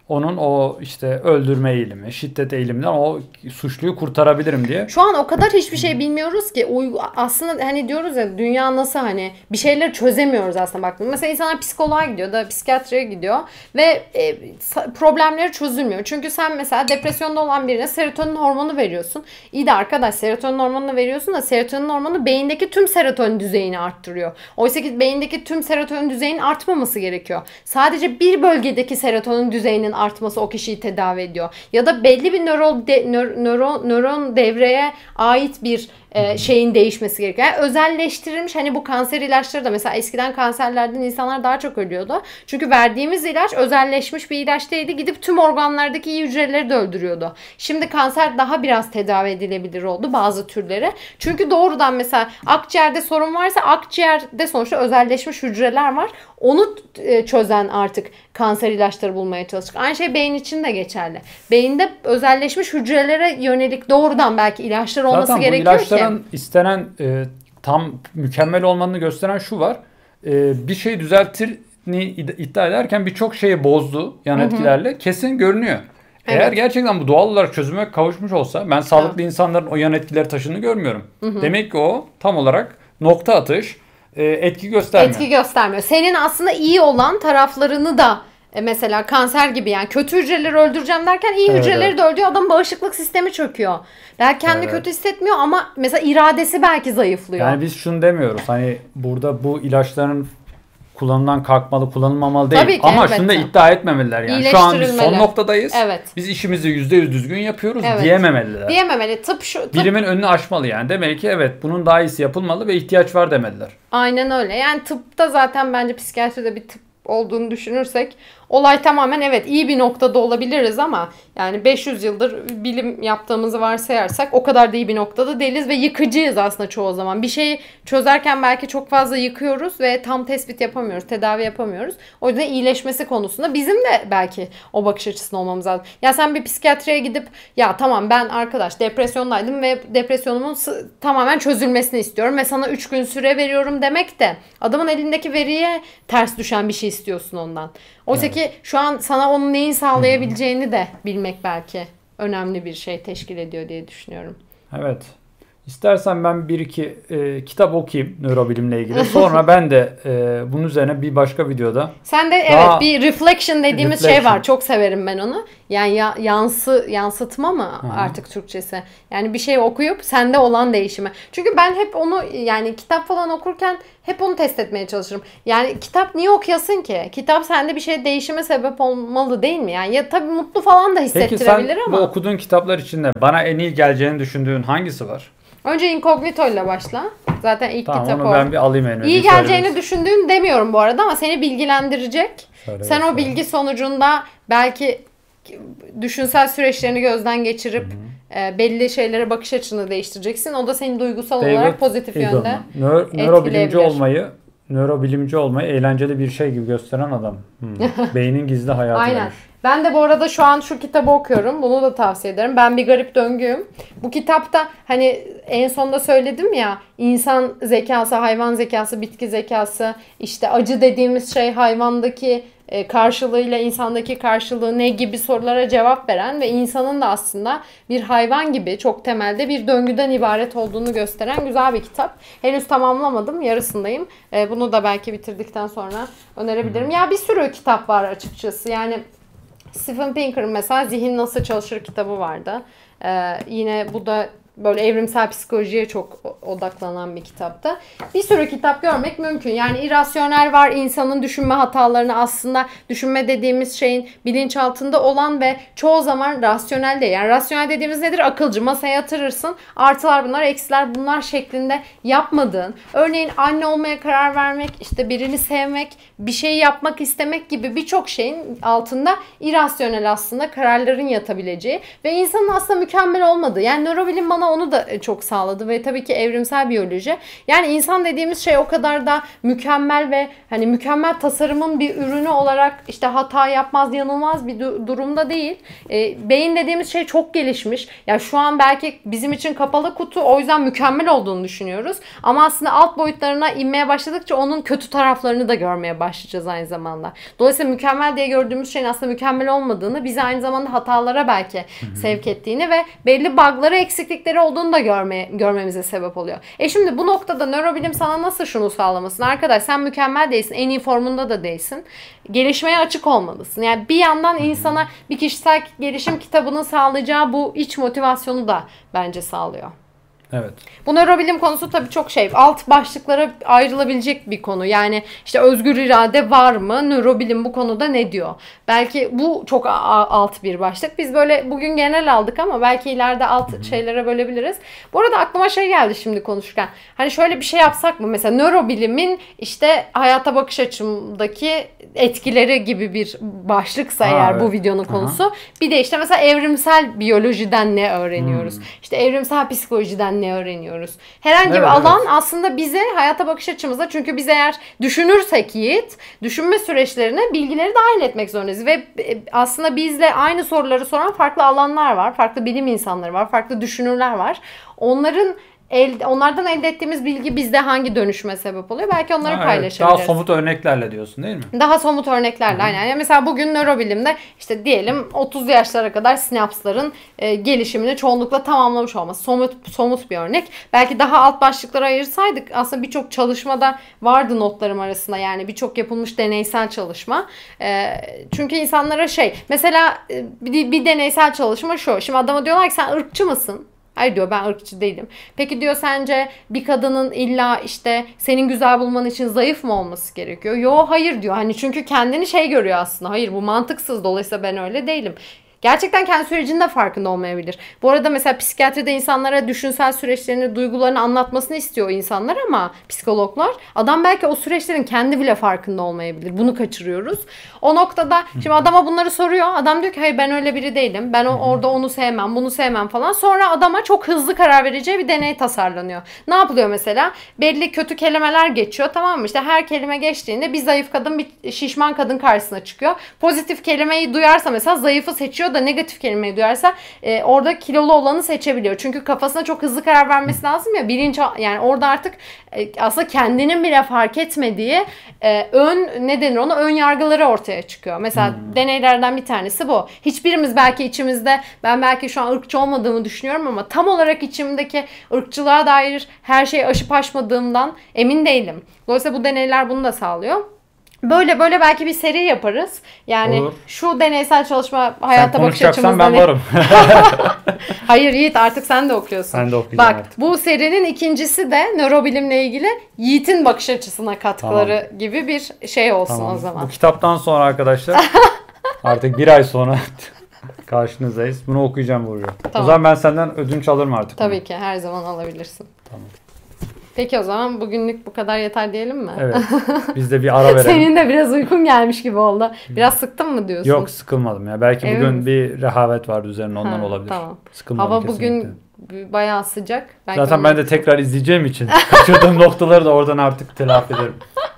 onun o işte öldürme eğilimi, şiddet eğiliminden o suçluyu kurtarabilirim diye. Şu an o kadar hiçbir şey bilmiyoruz ki aslında hani diyoruz ya dünya nasıl hani bir şeyleri çözemiyoruz aslında baktığında. Mesela insanlar psikoloğa gidiyor da psikiyatriye gidiyor ve e, problemleri çözülmüyor. Çünkü sen mesela depresyonda olan birine serotonin hormonu veriyorsun. İyi de arkadaş serotonin hormonunu veriyorsun da serotonin hormonu beyindeki tüm serotonin düzeyini arttırıyor. Oysa ki beyindeki tüm serotonin düzeyinin artmaması gerekiyor. Sadece bir bölgedeki serotonin düzeyinin artması o kişiyi tedavi ediyor. Ya da belli bir nöron de, nö- nöron nöron devreye ait bir e, şeyin değişmesi gerekiyor. Yani özelleştirilmiş hani bu kanser ilaçları da mesela eskiden kanserlerden insanlar daha çok ölüyordu. Çünkü verdiğimiz ilaç özelleşmiş bir ilaç değildi. Gidip tüm organlardaki iyi hücreleri de öldürüyordu. Şimdi kanser daha biraz tedavi edilebilir oldu bazı türleri. Çünkü doğrudan mesela akciğerde sorun varsa akciğerde sonuçta özelleşmiş hücreler var. Onu e, çözen artık kanser ilaçları bulmaya çalıştık. Aynı şey beyin için de geçerli. Beyinde özelleşmiş hücrelere yönelik doğrudan belki ilaçlar olması Zaten gerekiyor ki. istenen e, tam mükemmel olmanı gösteren şu var. E, bir şeyi düzelttiğini iddia ederken birçok şeyi bozdu yan etkilerle. Kesin görünüyor. Eğer Evet. gerçekten bu doğal olarak çözüme kavuşmuş olsa ben sağlıklı insanların o yan etkileri taşını görmüyorum. Demek ki o tam olarak nokta atış e, etki göstermiyor. Etki göstermiyor. Senin aslında iyi olan taraflarını da E mesela kanser gibi yani kötü hücreleri öldüreceğim derken iyi Evet, hücreleri evet. de öldürüyor. Adam bağışıklık sistemi çöküyor. Belki kendi Evet. kötü hissetmiyor ama mesela iradesi belki zayıflıyor. Yani biz şunu demiyoruz. Hani burada bu ilaçların kullanımdan kalkmalı, kullanılmamalı değil. Tabii ki, Ama şunu da elbette. iddia etmemeliler yani. Şu an biz son noktadayız. Evet. Biz işimizi %100 düzgün yapıyoruz Evet. diyememeliler. Diyememeli. Tıp şu tıp Bilimin önünü aşmalı yani. Demek ki evet bunun daha iyisi yapılmalı ve ihtiyaç var demeliler. Aynen öyle. Yani tıpta zaten bence psikiyatride bir tıp olduğunu düşünürsek olay tamamen evet iyi bir noktada olabiliriz ama yani 500 yıldır bilim yaptığımızı varsayarsak o kadar da iyi bir noktada değiliz ve yıkıcıyız aslında çoğu zaman. Bir şeyi çözerken belki çok fazla yıkıyoruz ve tam tespit yapamıyoruz, tedavi yapamıyoruz. O yüzden iyileşmesi konusunda bizim de belki o bakış açısında olmamız lazım. Ya sen bir psikiyatriye gidip ya tamam ben arkadaş depresyondaydım ve depresyonumun tamamen çözülmesini istiyorum ve sana 3 gün süre veriyorum demek de adamın elindeki veriye ters düşen bir şey istiyorsun ondan. Oysa ki şu an sana onun neyin sağlayabileceğini de bilmek belki önemli bir şey teşkil ediyor diye düşünüyorum. Evet. İstersen ben bir iki e, kitap okuyayım nörobilimle ilgili. Sonra ben de e, bunun üzerine bir başka videoda Sen de Daha- evet bir reflection dediğimiz şey Reflection. var. Çok severim ben onu. Yani ya, yansı yansıtma mı artık Türkçesi? Yani bir şey okuyup sende olan değişimi. Çünkü ben hep onu yani kitap falan okurken hep onu test etmeye çalışırım. Yani kitap niye okuyasın ki? Kitap sende bir şey değişime sebep olmalı değil mi? Yani ya tabii mutlu falan da Peki sen hissettirebilir bu ama. okuduğun kitaplar içinde bana en iyi geleceğini düşündüğün hangisi var? Önce Incognito ile başla. Zaten ilk Tamam kitap onu o. ben bir alayım en. İyi geleceğini düşündüğüm demiyorum bu arada ama seni bilgilendirecek. Söyle Sen o bilgi sonucunda belki düşünsel süreçlerini gözden geçirip e, belli şeylere bakış açını değiştireceksin. O da seni duygusal David olarak pozitif Eagleman. yönde. Nö- nörobilimci olmayı nörobilimci olmayı eğlenceli bir şey gibi gösteren adam. Hmm. Beynin gizli hayatı Aynen. demiş. Ben de bu arada şu an şu kitabı okuyorum. Bunu da tavsiye ederim. Ben bir garip döngüyüm. Bu kitapta hani en sonda söyledim ya insan zekası, hayvan zekası, bitki zekası, işte acı dediğimiz şey hayvandaki e, karşılığıyla insandaki karşılığı ne gibi sorulara cevap veren ve insanın da aslında bir hayvan gibi çok temelde bir döngüden ibaret olduğunu gösteren güzel bir kitap. Henüz tamamlamadım. Yarısındayım. E, bunu da belki bitirdikten sonra önerebilirim. Ya bir sürü kitap var açıkçası. Yani Stephen Pinker'ın mesela Zihin Nasıl Çalışır kitabı vardı. Ee, yine bu da böyle evrimsel psikolojiye çok odaklanan bir kitapta. Bir sürü kitap görmek mümkün. Yani irrasyonel var insanın düşünme hatalarını aslında düşünme dediğimiz şeyin bilinçaltında olan ve çoğu zaman rasyonel değil. Yani rasyonel dediğimiz nedir? Akılcı. Masaya yatırırsın. Artılar bunlar, eksiler bunlar şeklinde yapmadığın. Örneğin anne olmaya karar vermek, işte birini sevmek, bir şey yapmak istemek gibi birçok şeyin altında irrasyonel aslında kararların yatabileceği ve insanın aslında mükemmel olmadığı. Yani nörobilim bana onu da e, çok sağladı ve tabii ki evrimsel biyoloji. Yani insan dediğimiz şey o kadar da mükemmel ve hani mükemmel tasarımın bir ürünü olarak işte hata yapmaz, yanılmaz bir du- durumda değil. E, beyin dediğimiz şey çok gelişmiş. Ya şu an belki bizim için kapalı kutu o yüzden mükemmel olduğunu düşünüyoruz. Ama aslında alt boyutlarına inmeye başladıkça onun kötü taraflarını da görmeye başlayacağız aynı zamanda. Dolayısıyla mükemmel diye gördüğümüz şeyin aslında mükemmel olmadığını, bizi aynı zamanda hatalara belki sevk ettiğini ve belli bug'ları, eksiklikleri olduğunu da görmeye, görmemize sebep oluyor. E şimdi bu noktada nörobilim sana nasıl şunu sağlamasın? Arkadaş sen mükemmel değilsin, en iyi formunda da değilsin. Gelişmeye açık olmalısın. Yani bir yandan insana bir kişisel gelişim kitabının sağlayacağı bu iç motivasyonu da bence sağlıyor. Evet. Bu nörobilim konusu tabii çok şey. Alt başlıklara ayrılabilecek bir konu. Yani işte özgür irade var mı? Nörobilim bu konuda ne diyor? Belki bu çok alt bir başlık. Biz böyle bugün genel aldık ama belki ileride alt şeylere bölebiliriz. Bu arada aklıma şey geldi şimdi konuşurken. Hani şöyle bir şey yapsak mı? Mesela nörobilimin işte hayata bakış açımdaki etkileri gibi bir başlıksa Ha, eğer bu evet. videonun Aha. konusu. Bir de işte mesela evrimsel biyolojiden ne öğreniyoruz? Hmm. İşte evrimsel psikolojiden ne öğreniyoruz? Herhangi Evet, bir alan evet. aslında bize hayata bakış açımızda çünkü biz eğer düşünürsek Yiğit, düşünme süreçlerine bilgileri dahil etmek zorundayız ve e, aslında bizle aynı soruları soran farklı alanlar var, farklı bilim insanları var, farklı düşünürler var. Onların elde, onlardan elde ettiğimiz bilgi bizde hangi dönüşüme sebep oluyor? Belki onları Ha, evet, paylaşabiliriz. Daha somut örneklerle diyorsun değil mi? Daha somut örneklerle aynen. Yani mesela bugün nörobilimde işte diyelim 30 yaşlara kadar sinapsların e, gelişimini çoğunlukla tamamlamış olması. Somut somut bir örnek. Belki daha alt başlıklara ayırsaydık aslında birçok çalışmada vardı notlarım arasında. Yani birçok yapılmış deneysel çalışma. E, çünkü insanlara şey mesela e, bir, bir deneysel çalışma şu. Şimdi adama diyorlar ki sen ırkçı mısın? Hayır diyor ben ırkçı değilim. Peki diyor sence bir kadının illa işte senin güzel bulman için zayıf mı olması gerekiyor? Yo hayır diyor. Hani çünkü kendini şey görüyor aslında. Hayır bu mantıksız dolayısıyla ben öyle değilim. Gerçekten kendi sürecinde farkında olmayabilir. Bu arada mesela psikiyatride insanlara düşünsel süreçlerini, duygularını anlatmasını istiyor insanlar ama psikologlar adam belki o süreçlerin kendi bile farkında olmayabilir. Bunu kaçırıyoruz. O noktada şimdi adama bunları soruyor. Adam diyor ki hayır ben öyle biri değilim. Ben o, orada onu sevmem, bunu sevmem falan. Sonra adama çok hızlı karar vereceği bir deney tasarlanıyor. Ne yapılıyor mesela? Belli kötü kelimeler geçiyor tamam mı? İşte her kelime geçtiğinde bir zayıf kadın bir şişman kadın karşısına çıkıyor. Pozitif kelimeyi duyarsa mesela zayıfı seçiyor da negatif kelimeyi duyarsa e, orada kilolu olanı seçebiliyor. Çünkü kafasına çok hızlı karar vermesi lazım ya. Bilinç yani orada artık e, aslında kendinin bile fark etmediği e, ön ne denir ona ön yargıları ortaya çıkıyor. Mesela deneylerden bir tanesi bu. Hiçbirimiz belki içimizde ben belki şu an ırkçı olmadığımı düşünüyorum ama tam olarak içimdeki ırkçılığa dair her şeyi aşıp aşmadığımdan emin değilim. Dolayısıyla bu deneyler bunu da sağlıyor. Böyle böyle belki bir seri yaparız. Yani Olur. şu deneysel çalışma Sen hayata bakış konuşacaksan açımızda ben ne? varım. Hayır Yiğit artık sen de okuyorsun. Ben de okuyacağım Bak artık. bu serinin ikincisi de nörobilimle ilgili Yiğit'in bakış açısına katkıları gibi bir şey olsun Tamam. o zaman. Bu kitaptan sonra arkadaşlar artık bir ay sonra karşınızdayız. Bunu okuyacağım Burcu. O Tamam. zaman ben senden ödünç alırım artık. Tabii ki her zaman alabilirsin. Tamam. Peki o zaman bugünlük bu kadar yeter diyelim mi? Evet. Biz de bir ara verelim. Senin de biraz uykun gelmiş gibi oldu. Biraz sıktın mı diyorsun? Yok sıkılmadım ya. Belki Emin bugün bir rehavet vardı üzerine ondan Ha, olabilir. Tamam. Sıkılmadım Hava kesinlikle. bugün bayağı sıcak. Belki Zaten onu- ben de tekrar izleyeceğim için kaçırdığım noktaları da oradan artık telafi ederim.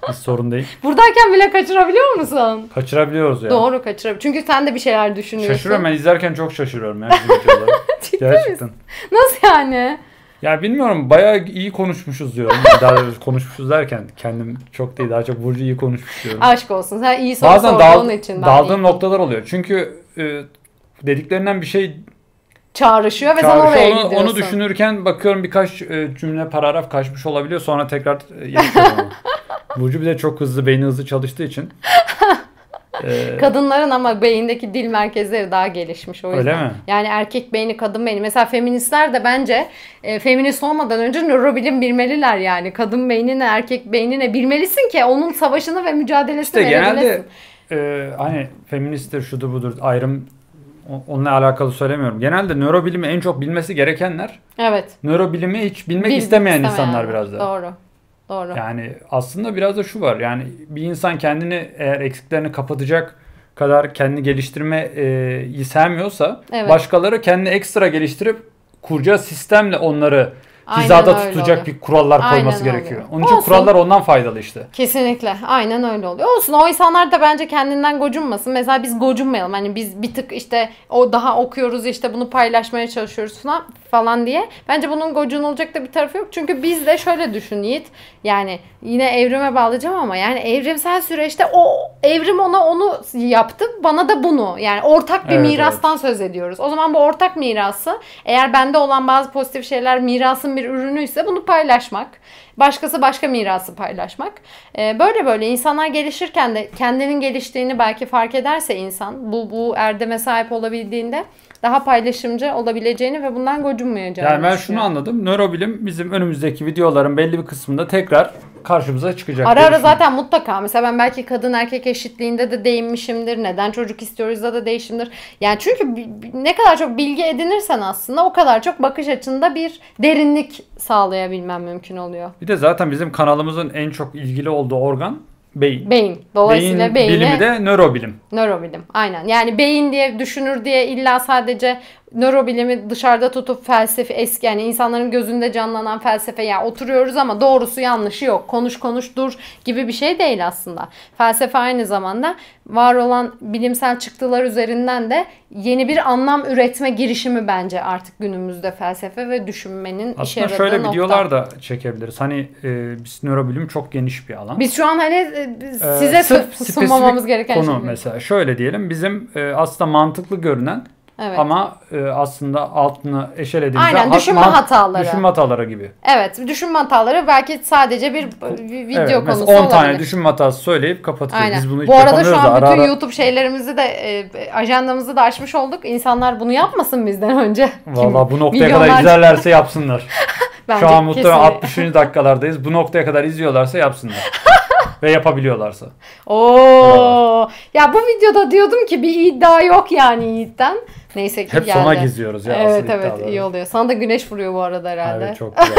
Hiç sorun değil. Buradayken bile kaçırabiliyor musun? Kaçırabiliyoruz ya. Doğru kaçırabiliyor. Çünkü sen de bir şeyler düşünüyorsun. Şaşırıyorum ben izlerken çok şaşırıyorum ya Gerçekten. Nasıl yani? Ya bilmiyorum bayağı iyi konuşmuşuz diyorum. daha doğrusu konuşmuşuz derken kendim çok değil daha çok Burcu iyi konuşmuş diyorum. Aşk olsun. Sen iyi soru Bazen sorduğun dal, için ben daldığım iyi- noktalar oluyor. Çünkü e, dediklerinden bir şey çağrışıyor ve sen çağrışıyor. oraya onu, gidiyorsun. onu düşünürken bakıyorum birkaç e, cümle paragraf kaçmış olabiliyor. Sonra tekrar e, yapıyorum. onu. Burcu bir de çok hızlı beyni hızlı çalıştığı için. e, Kadınların ama beyindeki dil merkezleri daha gelişmiş o Öyle yüzden. mi? Yani erkek beyni, kadın beyni. Mesela feministler de bence e, feminist olmadan önce nörobilim bilmeliler yani. Kadın beynine, erkek beynine bilmelisin ki onun savaşını ve mücadelesini İşte genelde verebilesin. e, hani feministtir şudur budur ayrım onunla alakalı söylemiyorum. Genelde nörobilimi en çok bilmesi gerekenler Evet. nörobilimi hiç bilmek Bil- istemeyen istemeyenler. insanlar biraz da. Doğru. Doğru. Yani aslında biraz da şu var. Yani bir insan kendini eğer eksiklerini kapatacak kadar kendini geliştirmeyi sevmiyorsa Evet. başkaları kendini ekstra geliştirip kuracağı sistemle onları Aynen hizada öyle tutacak oluyor. bir kurallar Aynen koyması öyle. gerekiyor. Onun için Olsun. kurallar ondan faydalı işte. Kesinlikle. Aynen öyle oluyor. Olsun o insanlar da bence kendinden gocunmasın. Mesela biz gocunmayalım. Hani biz bir tık işte o daha okuyoruz işte bunu paylaşmaya çalışıyoruz falan falan diye. Bence bunun gocunulacak da bir tarafı yok. Çünkü biz de şöyle düşün Yiğit. Yani yine evrime bağlayacağım ama yani evrimsel süreçte o evrim ona onu yaptı. Bana da bunu. Yani ortak bir Evet, mirastan söz ediyoruz. O zaman bu ortak mirası eğer bende olan bazı pozitif şeyler mirasın bir ürünüyse bunu paylaşmak. Başkası başka mirası paylaşmak. Ee, böyle böyle insanlar gelişirken de kendinin geliştiğini belki fark ederse insan bu bu erdeme sahip olabildiğinde daha paylaşımcı olabileceğini ve bundan gocunmayacağını Yani ben şunu anladım. Nörobilim bizim önümüzdeki videoların belli bir kısmında tekrar karşımıza çıkacak. Ara ara zaten mutlaka. Mesela ben belki kadın erkek eşitliğinde de değinmişimdir. Neden çocuk istiyoruz da da değişimdir. Yani çünkü ne kadar çok bilgi edinirsen aslında o kadar çok bakış açında bir derinlik sağlayabilmen mümkün oluyor. Bir de zaten bizim kanalımızın en çok ilgili olduğu organ beyin. Beyin. Dolayısıyla beyin beyine bilimi de nörobilim. nörobilim. Aynen. Yani beyin diye düşünür diye illa sadece nörobilimi dışarıda tutup felsefe eski yani insanların gözünde canlanan felsefe ya oturuyoruz ama doğrusu yanlışı yok. Konuş konuş dur gibi bir şey değil aslında. Felsefe aynı zamanda var olan bilimsel çıktılar üzerinden de yeni bir anlam üretme girişimi bence artık günümüzde felsefe ve düşünmenin işe Aslında yaradığı şöyle nokta. videolar da çekebiliriz. Hani e, biz nörobilim çok geniş bir alan. Biz şu an hani e, Ee, size su- sunmamamız gereken konu şey. mesela şöyle diyelim bizim e, aslında mantıklı görünen Evet. ama e, aslında altını eşelediğimizde Aynen, hat- düşünme mant- hataları. Düşünme hataları gibi. Evet, düşünme hataları belki sadece bir video evet, konusu mesela 10 tane olabilir. düşünme hatası söyleyip kapatıyoruz. Aynen. Biz bunu Bu arada şu an da bütün ara ara- YouTube şeylerimizi de e, ajandamızı da açmış olduk. İnsanlar bunu yapmasın bizden önce. Valla bu noktaya kadar Milyonlarca- izlerlerse yapsınlar. Bence Şu an muhtemelen kesinlikle. 60. dakikalardayız. Bu noktaya kadar izliyorlarsa yapsınlar. Ve yapabiliyorlarsa. Oo. Ya bu videoda diyordum ki bir iddia yok yani Yiğit'ten. Neyse ki Hep geldi. sona gizliyoruz ya Evet asıl evet iddiaları. iyi oluyor. Sana da güneş vuruyor bu arada herhalde. Evet çok güzel.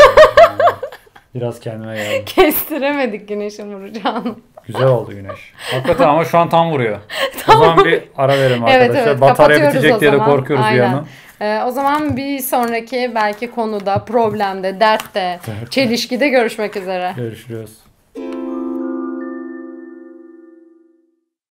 Biraz kendime geldim. Kestiremedik güneşin vuracağını. Güzel oldu güneş. Hakikaten ama şu an tam vuruyor. O zaman bir ara verelim Evet, arkadaşlar. evet, Batarya kapatıyoruz bitecek diye de zaman. korkuyoruz bir Aynen. yandan. Ee, o zaman bir sonraki belki konuda, problemde, dertte, çelişkide görüşmek üzere. Görüşürüz.